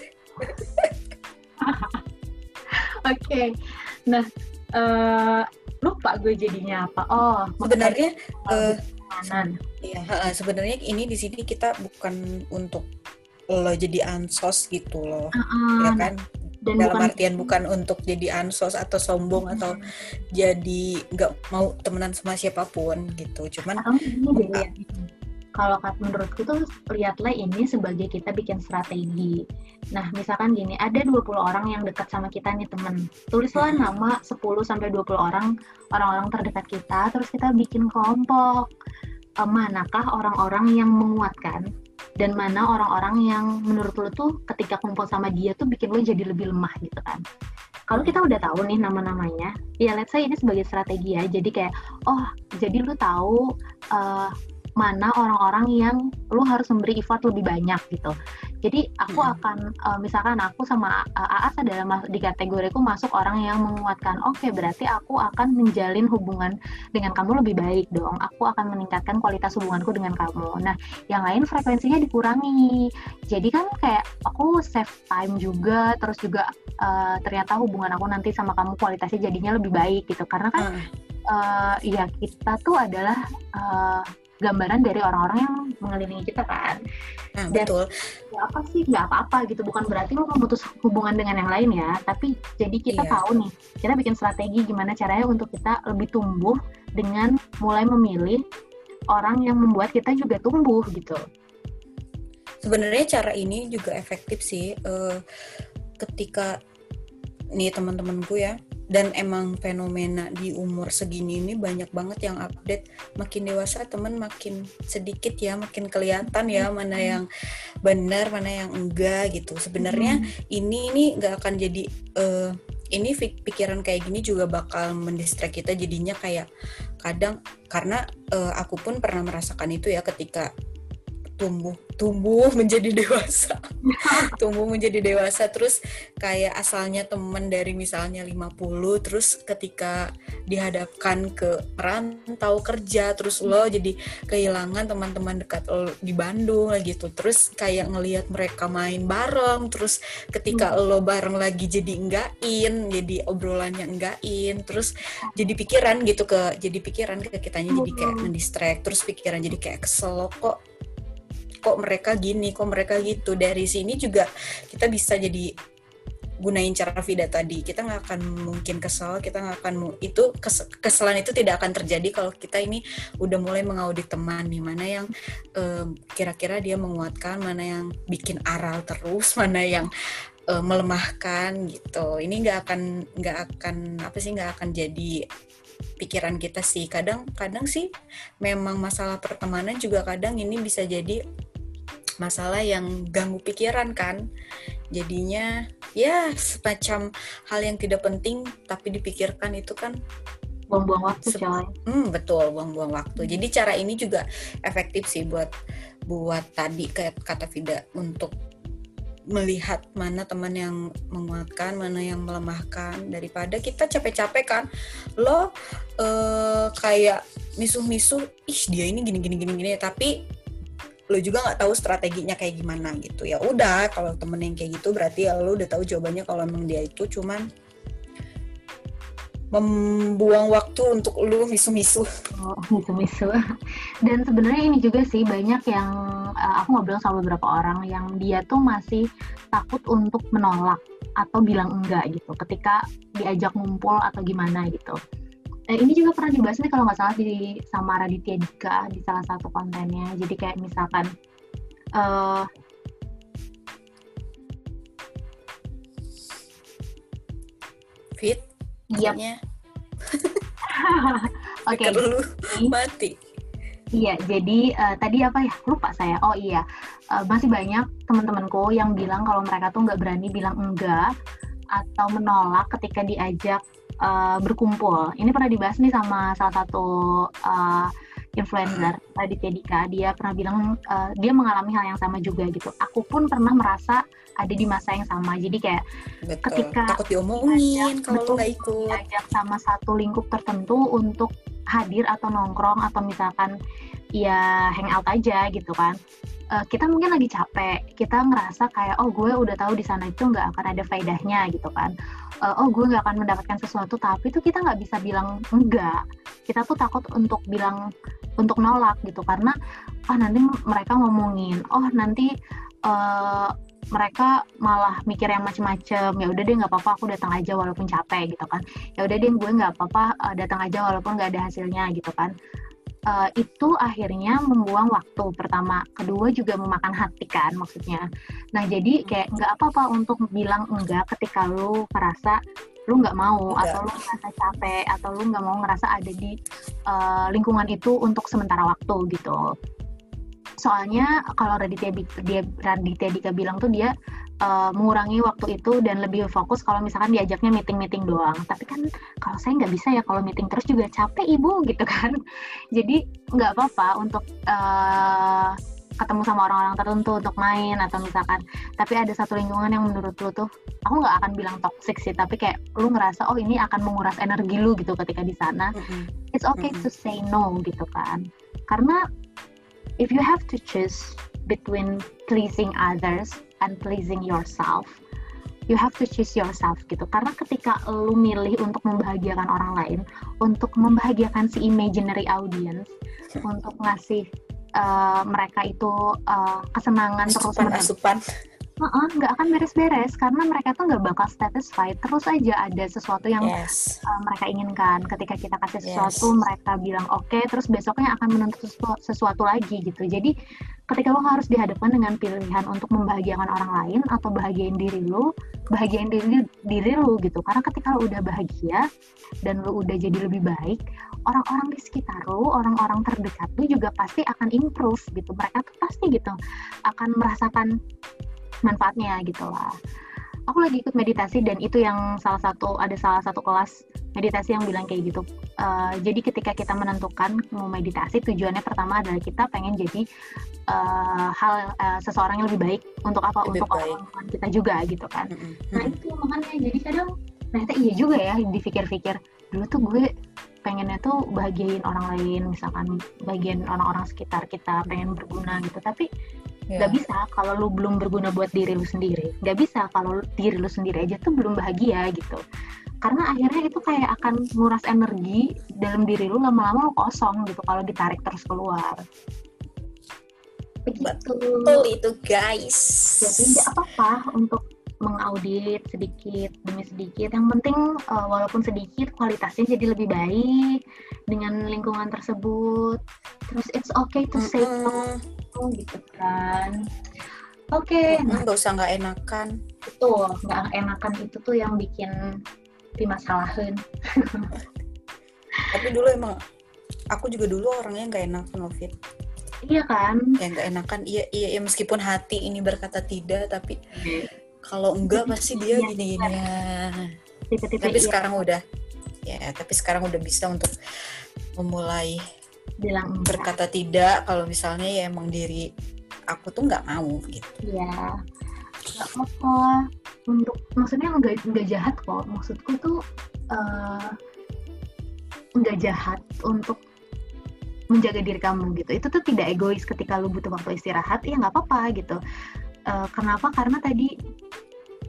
Speaker 3: Oke. okay. Nah, uh, lupa gue jadinya apa. Oh,
Speaker 4: sebenarnya uh, Iya, uh, sebenarnya ini di sini kita bukan untuk lo jadi ansos gitu loh. Uh -uh. Ya kan? Dan dalam bukan, artian bukan untuk jadi ansos atau sombong uh, atau jadi nggak mau temenan sama siapa pun gitu cuman uh,
Speaker 3: kalau menurutku tuh lihatlah ini sebagai kita bikin strategi. Nah, misalkan gini, ada 20 orang yang dekat sama kita nih temen. Tulislah nama 10 sampai 20 orang orang-orang terdekat kita, terus kita bikin kelompok. E, manakah orang-orang yang menguatkan dan mana orang-orang yang menurut lo tuh ketika kumpul sama dia tuh bikin lo jadi lebih lemah gitu kan. Kalau kita udah tahu nih nama-namanya, ya let's say ini sebagai strategi ya. Jadi kayak, oh, jadi lo tahu uh, mana orang-orang yang lu harus memberi effort lebih banyak gitu. Jadi aku
Speaker 4: Hmm.
Speaker 3: akan uh, misalkan aku sama uh, Aas adalah di kategoriku masuk orang yang menguatkan. Oke, berarti aku akan menjalin hubungan dengan kamu lebih baik dong. Aku akan meningkatkan kualitas hubunganku dengan kamu. Nah, yang lain frekuensinya dikurangi. Jadi kan kayak aku save time juga, terus juga uh, ternyata hubungan aku nanti sama kamu kualitasnya jadinya lebih baik gitu. Karena kan
Speaker 4: Ah,
Speaker 3: eh, ya kita tuh adalah eh, gambaran dari orang-orang yang mengelilingi kita kan
Speaker 4: nah,
Speaker 3: Dan-
Speaker 4: betul.
Speaker 3: ya apa sih nggak apa-apa gitu bukan berarti lo memutus hubungan dengan yang lain ya tapi jadi kita
Speaker 4: Iya.
Speaker 3: tahu nih kita bikin strategi gimana caranya untuk kita lebih tumbuh dengan mulai memilih orang yang membuat kita juga tumbuh gitu
Speaker 4: Sebenarnya cara ini juga efektif sih eh, ketika nih teman-temanku ya dan emang fenomena di umur segini ini banyak banget yang update. Makin dewasa teman makin sedikit ya makin kelihatan ya mana yang benar mana yang enggak gitu. Sebenarnya ini ini nggak akan jadi eh, ini pikiran kayak gini juga bakal mendistract kita jadinya kayak kadang karena eh, aku pun pernah merasakan itu ya ketika tumbuh tumbuh menjadi dewasa. Tumbuh menjadi dewasa. Terus kayak asalnya temen dari misalnya 50 terus ketika dihadapkan ke perantau kerja terus lo jadi kehilangan teman-teman dekat lo di Bandung gitu terus kayak ngelihat mereka main bareng terus ketika lo bareng lagi jadi enggakin jadi obrolannya enggakin terus jadi pikiran gitu ke jadi pikiran ke kitanya jadi kayak
Speaker 3: Hmm.
Speaker 4: mendistract terus pikiran jadi kayak kesel lo kok kok mereka gini, kok mereka gitu. Dari sini juga kita bisa jadi gunain cara Vida tadi. Kita nggak akan mungkin kesel, kita nggak akan itu kes- kesalahan itu tidak akan terjadi kalau kita ini udah mulai mengaudit teman nih mana yang kira-kira dia menguatkan, mana yang bikin aral terus, mana yang eh, melemahkan gitu. Ini nggak akan nggak akan apa sih nggak akan jadi pikiran kita sih. Kadang-kadang sih memang masalah pertemanan juga kadang ini bisa jadi masalah yang ganggu pikiran kan. Jadinya ya semacam hal yang tidak penting tapi dipikirkan itu kan
Speaker 3: buang-buang waktu coy.
Speaker 4: Hmm, betul buang-buang waktu. Jadi cara ini juga efektif sih buat buat tadi kayak kata Vida untuk melihat mana teman yang menguatkan, mana yang melemahkan. Daripada kita capek-capek kan lo eh, kayak misuh-misuh ih dia ini gini gini gini gini tapi lo juga nggak tahu strateginya kayak gimana gitu ya udah kalau temen yang kayak gitu berarti ya lo udah tahu jawabannya kalau emang dia itu cuman membuang waktu untuk lu misu-misu
Speaker 3: Oh, misu-misu. Dan sebenarnya ini juga sih banyak yang uh, aku ngobrol sama beberapa orang yang dia tuh masih takut untuk menolak atau bilang enggak gitu ketika diajak ngumpul atau gimana gitu. Eh, ini juga pernah dibahas nih kalau nggak salah di sama Raditya Dika di salah satu kontennya. Jadi kayak misalkan eh
Speaker 4: fit kayaknya
Speaker 3: oke
Speaker 4: mati
Speaker 3: Iya, jadi eh, tadi apa ya? Lupa saya. Oh iya, Eh, masih banyak teman-temanku yang bilang kalau mereka tuh nggak berani bilang enggak atau menolak ketika diajak eh, berkumpul. Ini pernah dibahas nih sama salah satu eh, influencer Raditya Dika. Dia pernah bilang eh, dia mengalami hal yang sama juga gitu. Aku pun pernah merasa ada di masa yang sama. Jadi kayak
Speaker 4: betul
Speaker 3: Ketika
Speaker 4: takut diomongin kalau
Speaker 3: betul,
Speaker 4: nggak ikut
Speaker 3: diajak sama satu lingkup tertentu untuk hadir atau nongkrong atau misalkan ya hangout aja gitu kan. Eh, kita mungkin lagi capek kita ngerasa kayak oh gue udah tahu di sana itu nggak akan ada faedahnya gitu kan. Eh, oh gue nggak akan mendapatkan sesuatu tapi itu kita nggak bisa bilang enggak. Kita tuh takut untuk bilang untuk nolak gitu karena oh nanti mereka ngomongin oh nanti eh, mereka malah mikir yang macem-macem ya udah deh nggak apa-apa aku datang aja walaupun capek gitu kan. Ya udah deh gue nggak apa-apa datang aja walaupun nggak ada hasilnya gitu kan Eh, itu akhirnya membuang waktu. Pertama kedua juga memakan hati kan maksudnya. Nah jadi kayak nggak apa-apa untuk bilang enggak ketika lu merasa lu nggak mau
Speaker 4: Enggak.
Speaker 3: atau lu ngerasa capek atau lu nggak mau ngerasa ada di eh, lingkungan itu untuk sementara waktu gitu soalnya kalau Raditya, dia, Raditya Dika bilang tuh dia uh, mengurangi waktu itu dan lebih fokus kalau misalkan diajaknya meeting-meeting doang. Tapi kan kalau saya nggak bisa ya kalau meeting terus juga capek ibu gitu kan. Jadi nggak apa-apa untuk uh, ketemu sama orang-orang tertentu untuk main atau misalkan tapi ada satu lingkungan yang menurut lu tuh aku nggak akan bilang toxic sih tapi kayak lu ngerasa oh ini akan menguras energi lu gitu ketika di sana mm-hmm. it's okay mm-hmm. to say no gitu kan karena if you have to choose between pleasing others and pleasing yourself you have to choose yourself gitu. Karena ketika lu milih untuk membahagiakan orang lain untuk membahagiakan si imaginary audience untuk ngasih uh, mereka itu uh, kesenangan
Speaker 4: asupan, terus asupan
Speaker 3: nggak uh akan beres-beres karena mereka tuh nggak bakal satisfied terus aja ada sesuatu yang
Speaker 4: yes.
Speaker 3: uh, mereka inginkan ketika kita kasih sesuatu yes. mereka bilang oke okay, terus besoknya akan menuntut sesuatu, sesuatu lagi gitu jadi ketika lo harus dihadapkan dengan pilihan untuk membahagiakan orang lain atau bahagiain diri lo, bahagiain diri diri lo gitu. Karena ketika lo udah bahagia dan lo udah jadi lebih baik, orang-orang di sekitar lo, orang-orang terdekat lo juga pasti akan improve gitu. Mereka tuh pasti gitu akan merasakan manfaatnya gitu lah aku lagi ikut meditasi dan itu yang salah satu ada salah satu kelas meditasi yang bilang kayak gitu. Uh, jadi ketika kita menentukan mau meditasi, tujuannya pertama adalah kita pengen jadi uh, hal uh, seseorang yang lebih baik untuk apa? Lebih untuk orang-orang kita juga gitu kan. Mm -hmm. Nah itu makanya jadi kadang ternyata iya juga ya dipikir-pikir dulu tuh gue pengennya tuh bahagiain orang lain misalkan bagian orang-orang sekitar kita pengen berguna gitu tapi yeah. Gak bisa kalau lu belum berguna buat diri lu sendiri Gak bisa kalau diri lu sendiri aja tuh belum bahagia gitu karena akhirnya itu kayak akan nguras energi dalam diri lu lama-lama lu kosong gitu kalau ditarik terus keluar
Speaker 4: begitu betul itu guys
Speaker 3: jadi nggak apa-apa untuk mengaudit sedikit demi sedikit. Yang penting uh, walaupun sedikit kualitasnya jadi lebih baik dengan lingkungan tersebut. Terus it's okay to say no gitu. Oke, okay,
Speaker 4: nah, nggak usah nggak enakan.
Speaker 3: Betul, nggak enakan itu tuh yang bikin dimasalahin.
Speaker 4: Tapi dulu emang aku juga dulu orangnya nggak enakan Novit.
Speaker 3: Iya kan?
Speaker 4: Ya nggak enakan. Iya, iya, ya, meskipun hati ini berkata tidak, tapi hmm kalau enggak pasti dia gini-gini ya. tapi iya. sekarang udah ya tapi sekarang udah bisa untuk memulai
Speaker 3: bilang
Speaker 4: berkata tidak kalau misalnya ya emang diri aku tuh nggak mau gitu.
Speaker 3: Ya nggak apa-apa. Untuk maksudnya nggak nggak jahat kok. Maksudku tuh uh, nggak jahat untuk menjaga diri kamu gitu. Itu tuh tidak egois ketika lu butuh waktu istirahat. Ya nggak apa-apa gitu. Uh, kenapa? Karena tadi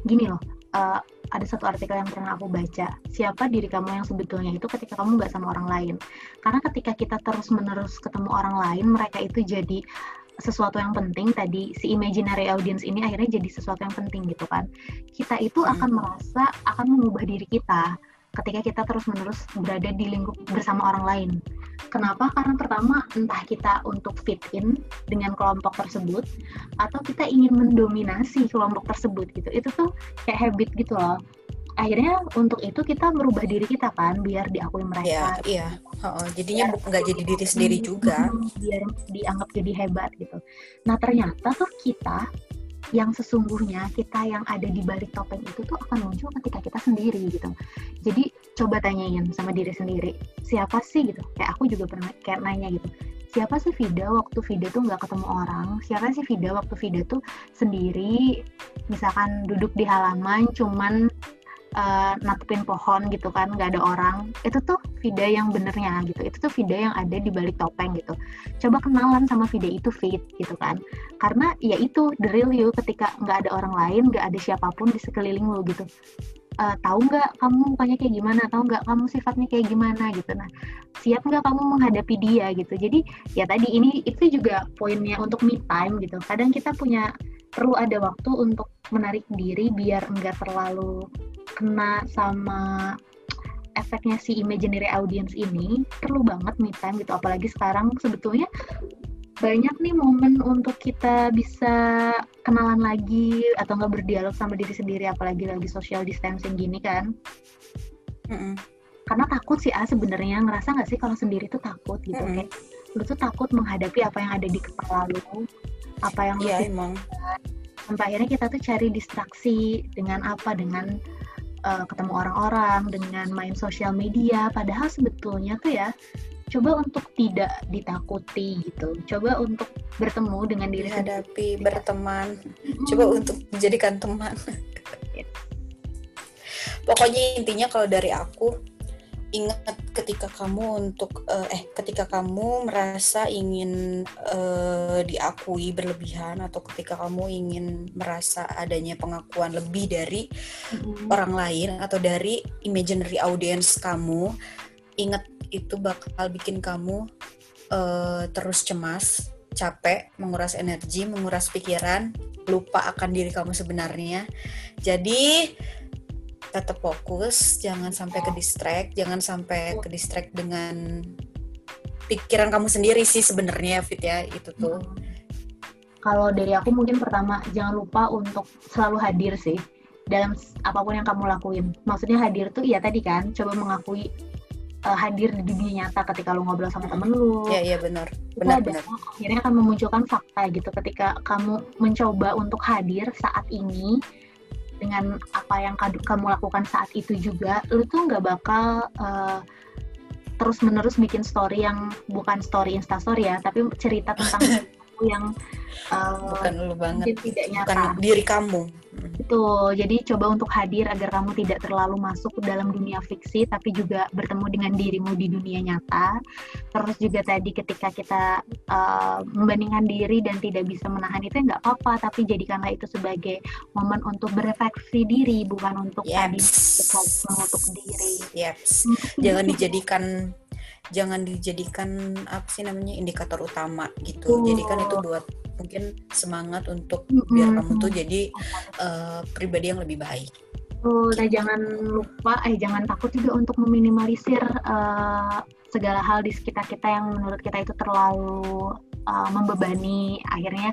Speaker 3: gini loh uh, ada satu artikel yang pernah aku baca. Siapa diri kamu yang sebetulnya itu ketika kamu nggak sama orang lain? Karena ketika kita terus menerus ketemu orang lain mereka itu jadi sesuatu yang penting tadi si imaginary audience ini akhirnya jadi sesuatu yang penting gitu kan kita itu hmm. akan merasa akan mengubah diri kita ketika kita terus-menerus berada di lingkup bersama orang lain. Kenapa? Karena pertama entah kita untuk fit in dengan kelompok tersebut atau kita ingin mendominasi kelompok tersebut gitu. Itu tuh kayak habit gitu loh. Akhirnya untuk itu kita merubah diri kita kan biar diakui mereka.
Speaker 4: Iya, iya. Oh, jadinya nggak jadi diri sendiri juga.
Speaker 3: Biar dianggap jadi hebat gitu. Nah ternyata tuh kita yang sesungguhnya kita yang ada di balik topeng itu tuh akan muncul ketika kita sendiri gitu. Jadi coba tanyain sama diri sendiri, siapa sih gitu? Kayak aku juga pernah kayak nanya gitu. Siapa sih Vida waktu Vida tuh nggak ketemu orang? Siapa sih Vida waktu Vida tuh sendiri, misalkan duduk di halaman, cuman uh, natupin pohon gitu kan nggak ada orang. Itu tuh Vida yang benernya gitu. Itu tuh Vida yang ada di balik topeng gitu. Coba kenalan sama Vida itu fit gitu kan. Karena ya itu the real you ketika nggak ada orang lain nggak ada siapa pun di sekeliling lo gitu. Uh, tahu nggak kamu mukanya kayak gimana? Tahu nggak kamu sifatnya kayak gimana gitu? Nah siap nggak kamu menghadapi dia gitu? Jadi ya tadi ini itu juga poinnya untuk me time gitu. Kadang kita punya perlu ada waktu untuk menarik diri biar enggak terlalu kena sama efeknya si imaginary audience ini perlu banget me time gitu apalagi sekarang sebetulnya banyak nih momen untuk kita bisa kenalan lagi atau nggak berdialog sama diri sendiri apalagi lagi social distancing gini kan mm -mm. karena takut sih ah sebenarnya ngerasa nggak sih kalau sendiri tuh takut gitu mm -mm. kayak lu tuh takut menghadapi apa yang ada di kepala lu apa yang
Speaker 4: yeah, emang.
Speaker 3: Sampai akhirnya kita tuh cari distraksi dengan apa? Dengan uh, ketemu orang-orang dengan main sosial media. Padahal sebetulnya tuh ya coba untuk tidak ditakuti gitu. Coba untuk bertemu dengan diri
Speaker 4: hadapi berteman. Hmm. coba untuk dijadikan teman. Pokoknya intinya kalau dari aku ingat ketika kamu untuk uh, eh ketika kamu merasa ingin uh, diakui berlebihan atau ketika kamu ingin merasa adanya pengakuan lebih dari mm-hmm. orang lain atau dari imaginary audience kamu ingat itu bakal bikin kamu uh, terus cemas capek menguras energi menguras pikiran lupa akan diri kamu sebenarnya jadi tetap fokus, jangan sampai ke distract, jangan sampai ke distract dengan pikiran kamu sendiri sih sebenarnya Fit ya itu tuh. Hmm.
Speaker 3: Kalau dari aku mungkin pertama jangan lupa untuk selalu hadir sih dalam apa pun yang kamu lakuin. Maksudnya hadir tuh ya tadi kan coba mengakui uh, hadir di dunia nyata ketika lu ngobrol sama temen lu.
Speaker 4: Iya iya benar. Benar benar.
Speaker 3: Akhirnya akan memunculkan fakta gitu ketika kamu mencoba untuk hadir saat ini dengan apa yang kamu lakukan saat itu juga lu tuh nggak bakal uh, terus menerus bikin story yang bukan story instastory ya tapi cerita tentang yang
Speaker 4: uh, bukan lu banget. tidak nyata. Bukan diri kamu.
Speaker 3: Itu jadi coba untuk hadir agar kamu tidak terlalu masuk ke dalam dunia fiksi tapi juga bertemu dengan dirimu di dunia nyata. Terus juga tadi ketika kita uh, membandingkan diri dan tidak bisa menahan itu ya nggak apa-apa tapi jadikanlah itu sebagai momen untuk berefleksi diri bukan untuk
Speaker 4: yes.
Speaker 3: tadi mengutuk diri.
Speaker 4: Yes. jangan dijadikan jangan dijadikan apa sih namanya indikator utama gitu. Oh. Jadi kan itu buat mungkin semangat untuk mm-hmm. biar kamu tuh jadi uh, pribadi yang lebih baik.
Speaker 3: Oh, nah jangan lupa, eh jangan takut juga untuk meminimalisir uh, segala hal di sekitar kita yang menurut kita itu terlalu uh, membebani. Akhirnya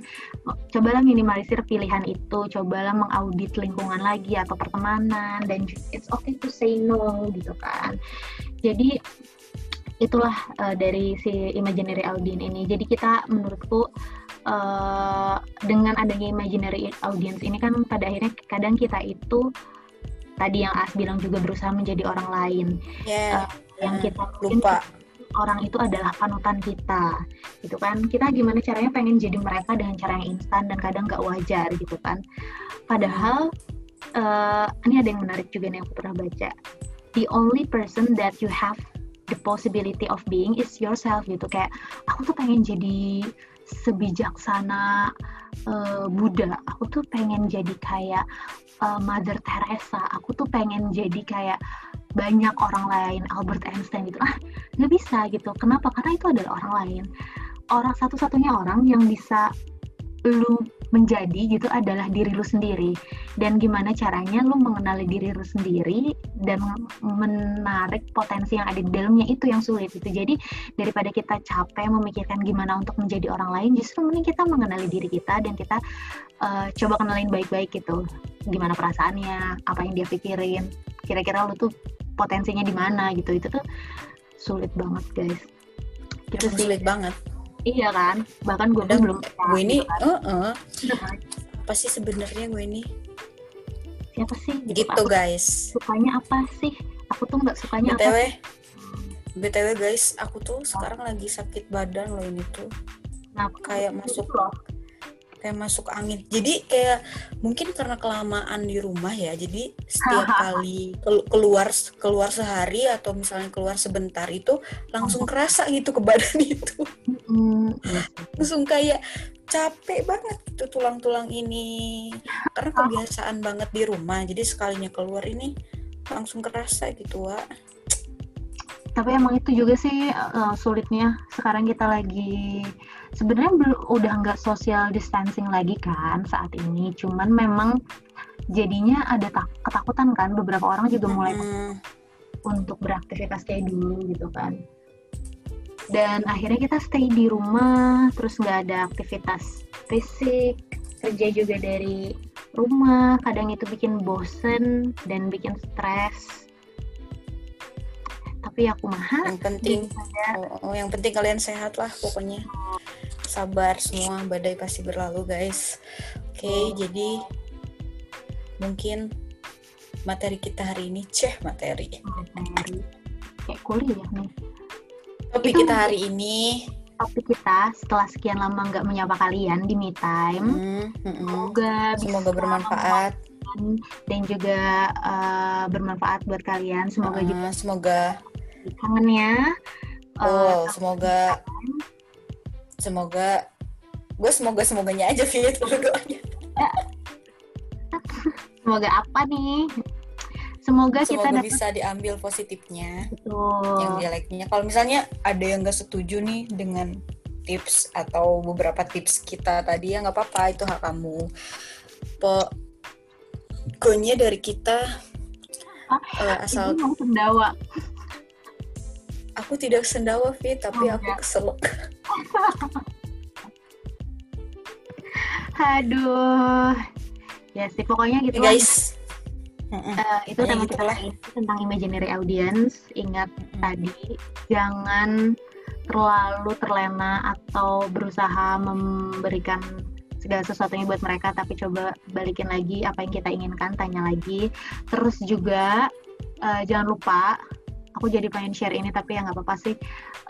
Speaker 3: cobalah minimalisir pilihan itu, cobalah mengaudit lingkungan lagi atau pertemanan dan it's okay to say no gitu kan. Jadi itulah uh, dari si imaginary audience ini. Jadi kita menurutku uh, dengan adanya imaginary audience ini kan pada akhirnya kadang kita itu tadi yang As bilang juga berusaha menjadi orang lain.
Speaker 4: Yeah. Uh,
Speaker 3: yang kita lupa orang itu adalah panutan kita gitu kan kita gimana caranya pengen jadi mereka dengan cara yang instan dan kadang nggak wajar gitu kan padahal uh, ini ada yang menarik juga nih yang aku pernah baca the only person that you have the possibility of being is yourself gitu. Kayak aku tuh pengen jadi sebijaksana uh, Buddha. Aku tuh pengen jadi kayak uh, Mother Teresa. Aku tuh pengen jadi kayak banyak orang lain Albert Einstein gitu. Ah nggak bisa gitu. Kenapa? Karena itu adalah orang lain. Orang satu-satunya orang yang bisa lu menjadi gitu adalah diri lu sendiri. Dan gimana caranya lu mengenali diri lu sendiri dan menarik potensi yang ada di dalamnya itu yang sulit itu jadi daripada kita capek memikirkan gimana untuk menjadi orang lain justru mending kita mengenali diri kita dan kita uh, coba kenalin baik-baik gitu. Gimana perasaannya apa yang dia pikirin kira-kira lu tuh potensinya di mana gitu. Itu tuh sulit banget guys.
Speaker 4: Gitu sulit banget
Speaker 3: Iya kan, bahkan gue pun belum.
Speaker 4: Gue ini, gitu kan. uh, uh, apa sih sebenarnya gue ini?
Speaker 3: Siapa sih?
Speaker 4: Gitu, gitu guys.
Speaker 3: Sukanya apa sih? Aku tuh nggak sukanya
Speaker 4: BTW, apa? BTW guys, aku tuh sekarang lagi sakit badan loh ini tuh. Nah, kayak masuk loh kayak masuk angin. Jadi kayak mungkin karena kelamaan di rumah ya. Jadi setiap kali keluar keluar sehari atau misalnya keluar sebentar itu langsung kerasa gitu ke badan itu. Langsung kayak capek banget itu tulang-tulang ini. Karena kebiasaan banget di rumah. Jadi sekalinya keluar ini langsung kerasa gitu, Wak
Speaker 3: tapi emang itu juga sih uh, sulitnya sekarang kita lagi sebenarnya udah nggak social distancing lagi kan saat ini cuman memang jadinya ada tak ketakutan kan beberapa orang juga mulai hmm. untuk beraktivitas kayak dulu gitu kan dan akhirnya kita stay di rumah terus nggak ada aktivitas fisik kerja juga dari rumah kadang itu bikin bosen dan bikin stres. Tapi aku mahal
Speaker 4: yang penting oh, oh, yang penting kalian sehat lah pokoknya. Sabar semua badai pasti berlalu guys. Oke okay, jadi mungkin materi kita hari ini ceh materi.
Speaker 3: Materi. Kayak kuliah nih
Speaker 4: topik kita hari ini.
Speaker 3: Topik kita setelah sekian lama nggak menyapa kalian di me time
Speaker 4: hmm, hmm.
Speaker 3: semoga
Speaker 4: semoga bermanfaat.
Speaker 3: dan juga eh, bermanfaat buat kalian. Semoga juga
Speaker 4: Uh, semoga
Speaker 3: kangennya eh,
Speaker 4: oh semoga. semoga. Gue semoga semoganya aja Fit doanya.
Speaker 3: Semoga apa nih semoga, kita
Speaker 4: semoga
Speaker 3: dapat
Speaker 4: bisa diambil positifnya
Speaker 3: Betul.
Speaker 4: yang jeleknya. Kalau misalnya ada yang gak setuju nih dengan tips atau beberapa tips kita tadi ya nggak apa-apa itu hak kamu. Pokoknya dari kita
Speaker 3: Ah,
Speaker 4: eh, asal
Speaker 3: mau sendawa.
Speaker 4: Aku tidak sendawa Fit tapi
Speaker 3: Oh,
Speaker 4: aku
Speaker 3: enggak.
Speaker 4: keselak.
Speaker 3: Aduh. Ya sih pokoknya gitu
Speaker 4: Ya, guys
Speaker 3: Eh, itu
Speaker 4: Pokoknya
Speaker 3: tema
Speaker 4: gitu
Speaker 3: kita ini tentang imaginary audience. Ingat
Speaker 4: Mm-mm.
Speaker 3: tadi jangan terlalu terlena atau berusaha memberikan segala sesuatunya buat mereka tapi coba balikin lagi apa yang kita inginkan tanya lagi. Terus juga eh, jangan lupa aku jadi pengen share ini tapi ya nggak apa-apa sih.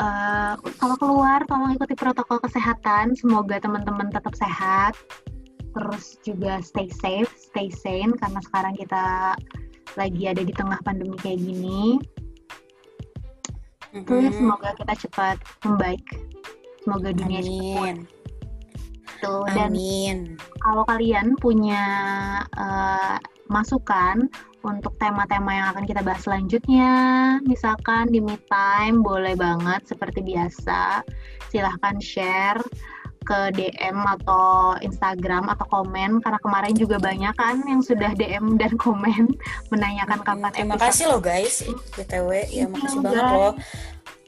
Speaker 3: Eh, kalau keluar tolong ikuti protokol kesehatan. Semoga teman-teman tetap sehat terus juga stay safe stay sane karena sekarang kita lagi ada di tengah pandemi kayak gini terus
Speaker 4: Mm-mm.
Speaker 3: semoga kita cepat membaik semoga dunia cepat pulih
Speaker 4: amin
Speaker 3: gitu. dan
Speaker 4: amin
Speaker 3: kalau kalian punya eh, masukan untuk tema-tema yang akan kita bahas selanjutnya, misalkan di Me Time boleh banget seperti biasa. Silahkan share ke DM atau Instagram atau komen karena kemarin juga banyak kan yang sudah DM dan komen menanyakan kapan
Speaker 4: terima
Speaker 3: episode
Speaker 4: kasih loh guys. Btw ya
Speaker 3: Thank
Speaker 4: makasih banget
Speaker 3: guys.
Speaker 4: loh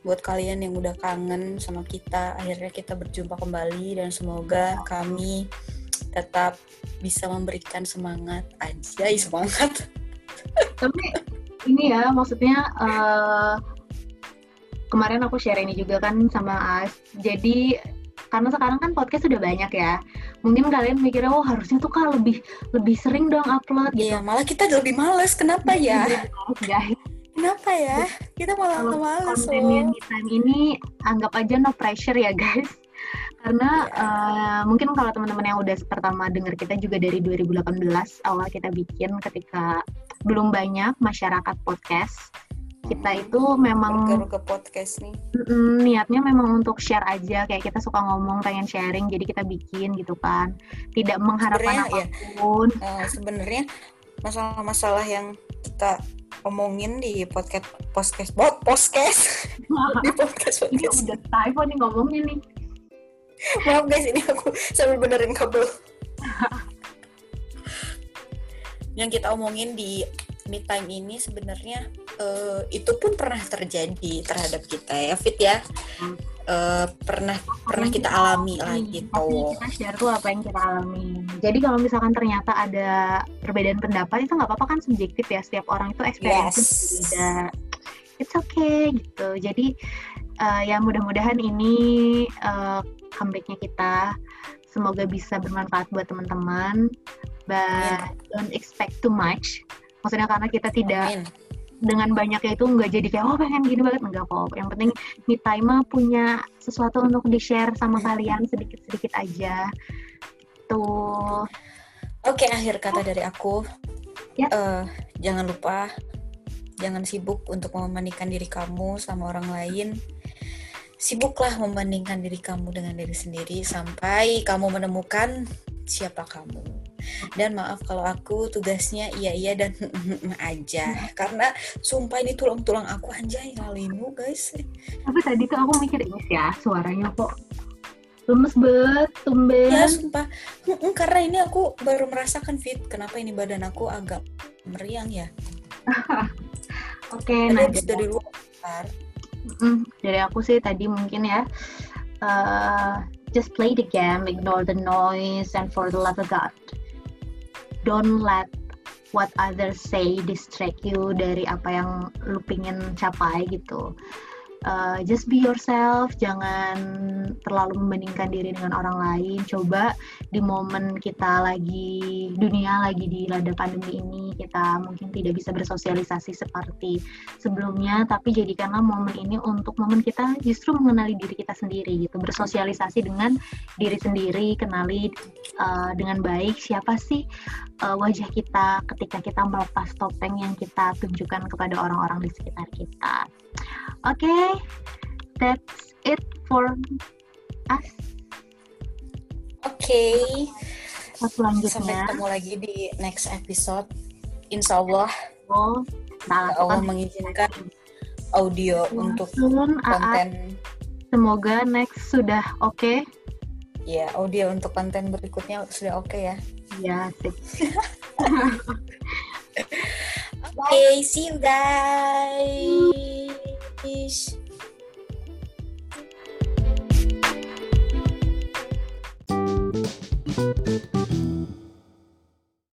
Speaker 4: buat kalian yang udah kangen sama kita. Akhirnya kita berjumpa kembali dan semoga kami tetap bisa memberikan semangat. Aja semangat.
Speaker 3: Tapi ini ya maksudnya eh, kemarin aku share ini juga kan sama As. Jadi karena sekarang kan podcast sudah banyak ya. Mungkin kalian mikirnya oh harusnya tuh kak lebih lebih sering dong upload gitu.
Speaker 4: Iya malah kita lebih males. Kenapa ya?
Speaker 3: Guys.
Speaker 4: Kenapa ya? Kita malah
Speaker 3: kalau
Speaker 4: males
Speaker 3: konten
Speaker 4: loh.
Speaker 3: ini anggap aja no pressure ya guys. Karena
Speaker 4: Iya.
Speaker 3: eh, mungkin kalau teman-teman yang udah pertama dengar kita juga dari 2018 awal kita bikin ketika belum banyak masyarakat podcast kita itu memang
Speaker 4: baru ke podcast nih.
Speaker 3: Mm, niatnya memang untuk share aja. Kayak kita suka ngomong pengen sharing jadi kita bikin gitu kan. Tidak mengharapkan
Speaker 4: Sebenarnya ya.
Speaker 3: apa pun.
Speaker 4: Eh, sebenarnya masalah-masalah yang kita omongin di podcast podcast bot podcast. Di podcast
Speaker 3: ini
Speaker 4: podcast.
Speaker 3: udah typo nih ngomongnya nih.
Speaker 4: Maaf guys ini aku sambil benerin kabel. Yang kita omongin di mid time ini sebenarnya eh, itu pun pernah terjadi terhadap kita ya Fit ya. Eh, pernah pernah kita alami lah
Speaker 3: Hmm,
Speaker 4: gitu.
Speaker 3: kita share tuh apa yang kita alami. Jadi kalau misalkan ternyata ada perbedaan pendapat itu nggak apa-apa kan subjektif ya setiap orang itu experience
Speaker 4: Yes.
Speaker 3: beda it's okay gitu. Jadi eh, ya mudah-mudahan ini eh, comebacknya kita. Semoga bisa bermanfaat buat teman-teman. But don't expect too much maksudnya karena kita tidak
Speaker 4: Amin.
Speaker 3: dengan banyaknya itu nggak jadi kayak oh pengen gini banget enggak kok yang penting me time mah punya sesuatu untuk di share sama kalian sedikit sedikit aja tuh
Speaker 4: Oke, akhir kata dari aku.
Speaker 3: Ya.
Speaker 4: Eh, jangan lupa, jangan sibuk untuk membandingkan diri kamu sama orang lain. Sibuklah membandingkan diri kamu dengan diri sendiri sampai kamu menemukan siapa kamu. Dan maaf kalau aku tugasnya iya iya dan aja. Karena sumpah ini tulang-tulang aku anjay ngalimu guys.
Speaker 3: tapi tadi tuh aku mikir ini sih ya suaranya kok lemes banget tumben
Speaker 4: Ya sumpah, karena ini aku baru merasakan fit. Kenapa ini badan aku agak meriang ya?
Speaker 3: oke
Speaker 4: Tadi
Speaker 3: nah dari,
Speaker 4: luar.
Speaker 3: dari aku sih tadi mungkin ya eh, just play the game ignore the noise and for the love of God don't let what others say distract you dari apa yang lu pingin capai gitu uh, just be yourself, jangan terlalu membandingkan diri dengan orang lain. Coba di momen kita lagi dunia lagi di lada pandemi ini, kita mungkin tidak bisa bersosialisasi seperti sebelumnya, tapi jadikanlah momen ini untuk momen kita justru mengenali diri kita sendiri gitu, bersosialisasi dengan diri sendiri, kenali uh, dengan baik siapa sih uh, wajah kita ketika kita melepas topeng yang kita tunjukkan kepada orang-orang di sekitar kita. Oke, okay, that's it for us.
Speaker 4: Oke. Okay.
Speaker 3: Selanjutnya.
Speaker 4: Sampai ketemu lagi di next episode. Insya Allah.
Speaker 3: Oh,
Speaker 4: nah, Allah mengizinkan audio untuk konten.
Speaker 3: Semoga next sudah oke. Okay.
Speaker 4: Oh, ya audio untuk konten berikutnya sudah oke okay ya
Speaker 3: ya
Speaker 4: oke okay, see you guys Bye.